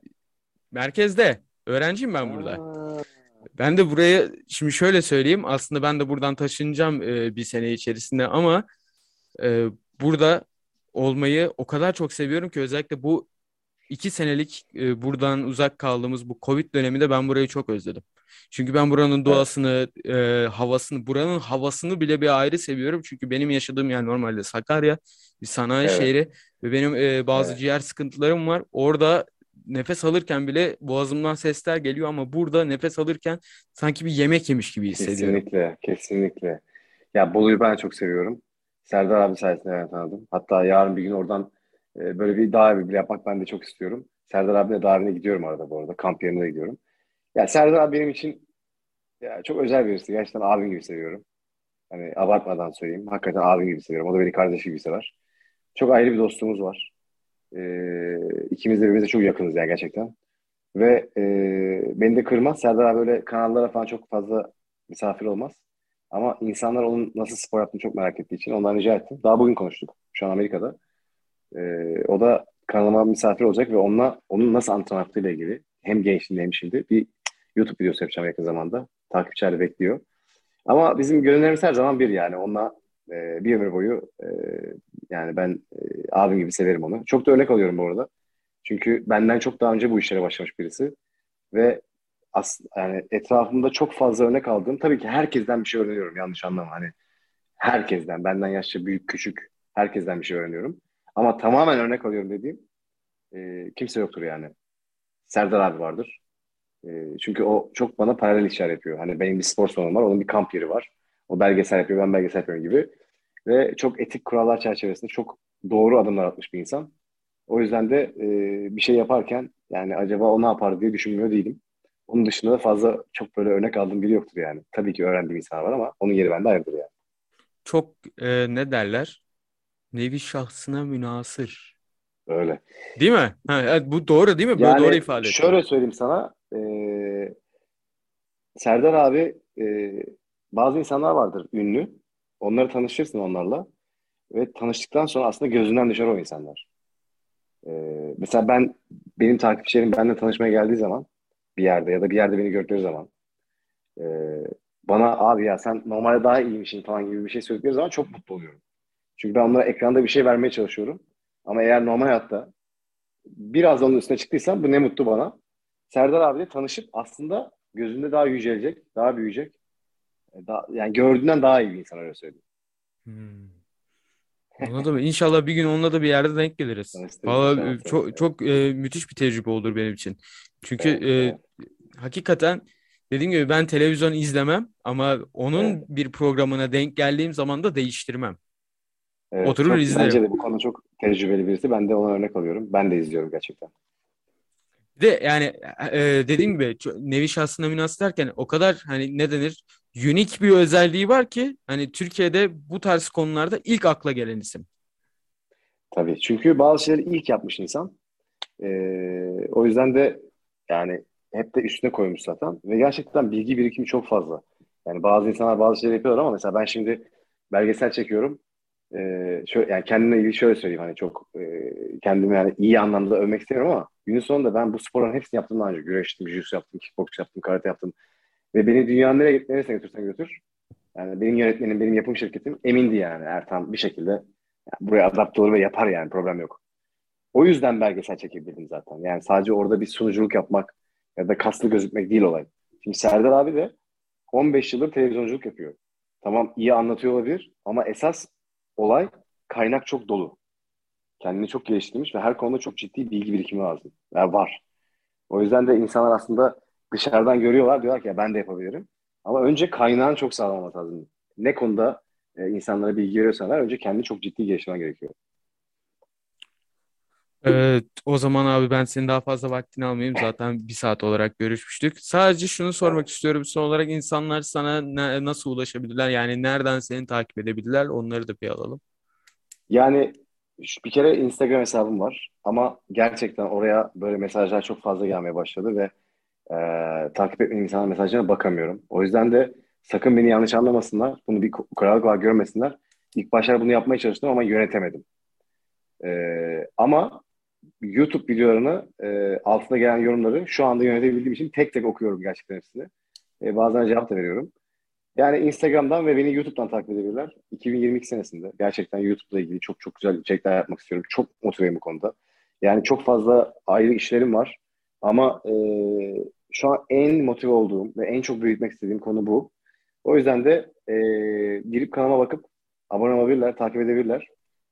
S1: merkezde. Öğrenciyim ben burada.
S3: Aa,
S1: Ben de buraya şimdi şöyle söyleyeyim. Aslında ben de buradan taşınacağım e, bir sene içerisinde ama e, burada olmayı o kadar çok seviyorum ki özellikle bu iki senelik e, buradan uzak kaldığımız bu Covid döneminde ben burayı çok özledim. Çünkü ben buranın doğasını, e, havasını, buranın havasını bile bir ayrı seviyorum. Çünkü benim yaşadığım yer normalde Sakarya, bir sanayi
S3: Evet.
S1: şehri ve benim e, bazı
S3: Evet.
S1: ciğer sıkıntılarım var. Orada nefes alırken bile boğazımdan sesler geliyor ama burada nefes alırken sanki bir yemek yemiş gibi hissediyorum.
S3: Kesinlikle, kesinlikle. Ya Bolu'yu ben çok seviyorum. Serdar abi sayesinde ben tanıdım. Hatta yarın bir gün oradan e, böyle bir dağ evi bile yapmak ben de çok istiyorum. Serdar dağ evine gidiyorum arada bu arada. Kamp yerine de gidiyorum. Ya Serdar abi benim için ya çok özel birisi. Gerçekten abim gibi seviyorum. Hani abartmadan söyleyeyim. Hakikaten abim gibi seviyorum. O da beni kardeşi gibi sever. Çok ayrı bir dostluğumuz var. Ee, ikimiz de birbirimize çok yakınız yani gerçekten. Ve e, beni de kırmaz. Serdar abi böyle kanallara falan çok fazla misafir olmaz. Ama insanlar onun nasıl spor yaptığını çok merak ettiği için ondan rica ettim. Daha bugün konuştuk. Şu an Amerika'da. Ee, o da kanalıma misafir olacak ve onunla onun nasıl antrenman yaptığıyla ilgili hem gençliğinde hem şimdi bir YouTube videosu yapacağım yakın zamanda. Takipçiler bekliyor. Ama bizim gönüllerimiz her zaman bir yani. Onunla e, bir ömür boyu e, yani ben e, abim gibi severim onu. Çok da örnek alıyorum bu arada. Çünkü benden çok daha önce bu işlere başlamış birisi. Ve as yani etrafımda çok fazla örnek aldığım tabii ki herkesten bir şey öğreniyorum yanlış anlama hani herkesten benden yaşça büyük küçük herkesten bir şey öğreniyorum. Ama tamamen örnek alıyorum dediğim e, kimse yoktur yani. Serdar abi vardır. E, çünkü o çok bana paralel işler yapıyor. Hani benim bir spor salonum var, onun bir kamp yeri var. O belgesel yapıyor, ben belgesel yapıyorum gibi. Ve çok etik kurallar çerçevesinde çok doğru adımlar atmış bir insan. O yüzden de e, bir şey yaparken yani acaba o ne yapar diye düşünmüyor değilim. Onun dışında da fazla çok böyle örnek aldığım biri yoktur yani. Tabii ki öğrendiğim insan var ama onun yeri bende ayrıdır yani.
S1: Çok e, ne derler? Nevi şahsına münasır.
S3: Öyle.
S1: Değil mi? Ha, bu doğru değil mi? Böyle
S3: Yani
S1: doğru ifade
S3: şöyle söyleyeyim sana. e, Serdar abi e, bazı insanlar vardır ünlü. Onları tanışırsın onlarla. Ve tanıştıktan sonra aslında gözünden düşer o insanlar. E, mesela ben benim takipçilerim benimle tanışmaya geldiği zaman bir yerde ya da bir yerde beni gördükleri zaman e, bana abi ya sen normalde daha iyiymişsin falan gibi bir şey söyledikleri zaman çok mutlu oluyorum. Çünkü ben onlara ekranda bir şey vermeye çalışıyorum. Ama eğer normal hayatta biraz onun üstüne çıktıysam bu ne mutlu bana. Serdar abiyle tanışıp aslında gözünde daha yücelecek, daha büyüyecek. E, Daha, yani gördüğünden daha iyi bir insan öyle söyleyeyim.
S1: Hmm. Anladım. İnşallah bir gün onunla da bir yerde denk geliriz. Valla e, çok
S3: evet.
S1: çok e, müthiş bir tecrübe olur benim için. Çünkü
S3: Evet,
S1: e,
S3: evet,
S1: hakikaten dediğim gibi ben televizyon izlemem ama onun
S3: evet.
S1: bir programına denk geldiğim zaman da değiştirmem.
S3: Evet,
S1: Oturur
S3: çok,
S1: izlerim.
S3: bence de bu konu çok tecrübeli birisi. Ben de ona örnek alıyorum. Ben de izliyorum gerçekten.
S1: Bir de yani e, dediğim gibi nevi şahsına münhasır derken o kadar hani ne denir unik bir özelliği var ki hani Türkiye'de bu tarz konularda ilk akla gelen isim.
S3: Tabii. Çünkü bazı şeyleri ilk yapmış insan. Ee, o yüzden de yani hep de üstüne koymuş zaten. Ve gerçekten bilgi birikimi çok fazla. Yani bazı insanlar bazı şeyler yapıyorlar ama mesela ben şimdi belgesel çekiyorum. Ee, şöyle, yani kendimle ilgili şöyle söyleyeyim hani çok e, kendimi yani iyi anlamda övmek istemiyorum ama günün sonunda ben bu sporların hepsini yaptım daha önce. Güreştim, jiu yaptım, kickbox yaptım, karate yaptım. Ve beni dünyanın nereye, neresine götürsen götür. Yani benim yönetmenim, benim yapım şirketim emindi yani Ertan bir şekilde yani buraya adapte olur ve yapar yani problem yok. O yüzden belgesel çekebildim zaten. Yani sadece orada bir sunuculuk yapmak ya da kaslı gözükmek değil olay. Şimdi Serdar abi de 15 yıldır televizyonculuk yapıyor. Tamam iyi anlatıyor olabilir ama esas olay kaynak çok dolu. Kendini çok geliştirmiş ve her konuda çok ciddi bilgi birikimi lazım. Yani var. O yüzden de insanlar aslında dışarıdan görüyorlar diyorlar ki ya ben de yapabilirim. Ama önce kaynağın çok sağlam olması lazım. Ne konuda e, insanlara bilgi veriyorsan ver, önce kendini çok ciddi geliştirmen gerekiyor.
S1: Evet, o zaman abi ben senin daha fazla vaktini almayayım. Zaten bir saat olarak görüşmüştük. Sadece şunu sormak istiyorum. Son olarak insanlar sana ne- nasıl ulaşabilirler? Yani nereden seni takip edebilirler? Onları da bir alalım.
S3: Yani bir kere Instagram hesabım var ama gerçekten oraya böyle mesajlar çok fazla gelmeye başladı ve e, takip etmeyen insanların mesajlarına bakamıyorum. O yüzden de sakın beni yanlış anlamasınlar. Bunu bir kural olarak görmesinler. İlk başlar bunu yapmaya çalıştım ama yönetemedim. E, ama YouTube videolarını e, altına gelen yorumları şu anda yönetebildiğim için tek tek okuyorum gerçekten hepsini. E, bazen cevap da veriyorum. Yani Instagram'dan ve beni YouTube'dan takip edebilirler. 2022 senesinde gerçekten YouTube'la ilgili çok çok güzel içerikler yapmak istiyorum. Çok motiveyim bu konuda. Yani çok fazla ayrı işlerim var. Ama e, şu an en motive olduğum ve en çok büyütmek istediğim konu bu. O yüzden de e, girip kanalıma bakıp abone olabilirler, takip edebilirler.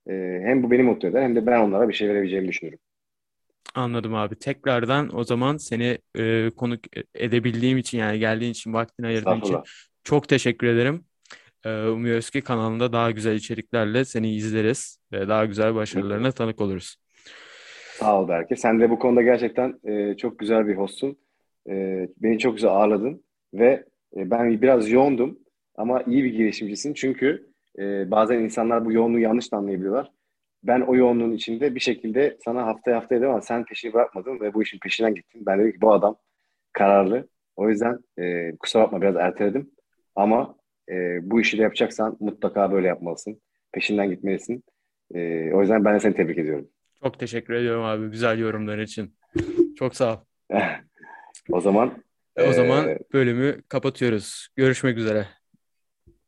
S3: E, hem bu beni mutlu eder hem de ben onlara bir şey verebileceğimi düşünüyorum.
S1: Anladım abi. Tekrardan o zaman seni e, konuk edebildiğim için yani geldiğin için vaktini ayırdığın için çok teşekkür ederim. E, umuyoruz ki kanalında daha güzel içeriklerle seni izleriz ve daha güzel başarılarına tanık oluruz.
S3: Sağ ol Berke. Sen de bu konuda gerçekten e, çok güzel bir hostsun. E, beni çok güzel ağırladın ve e, ben biraz yoğundum ama iyi bir girişimcisin çünkü e, bazen insanlar bu yoğunluğu yanlış da anlayabiliyorlar. Ben o yoğunluğun içinde bir şekilde sana haftaya haftaya dedim ama sen peşini bırakmadın ve bu işin peşinden gittin. Ben dedim ki bu adam kararlı. O yüzden e, kusura bakma biraz erteledim ama e, bu işi de yapacaksan mutlaka böyle yapmalısın. Peşinden gitmelisin. E, o yüzden ben de seni tebrik ediyorum.
S1: Çok teşekkür ediyorum abi güzel yorumlar için. Çok sağ ol. [laughs]
S3: O zaman
S1: O zaman bölümü kapatıyoruz. Görüşmek üzere.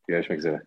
S3: görüşmek üzere.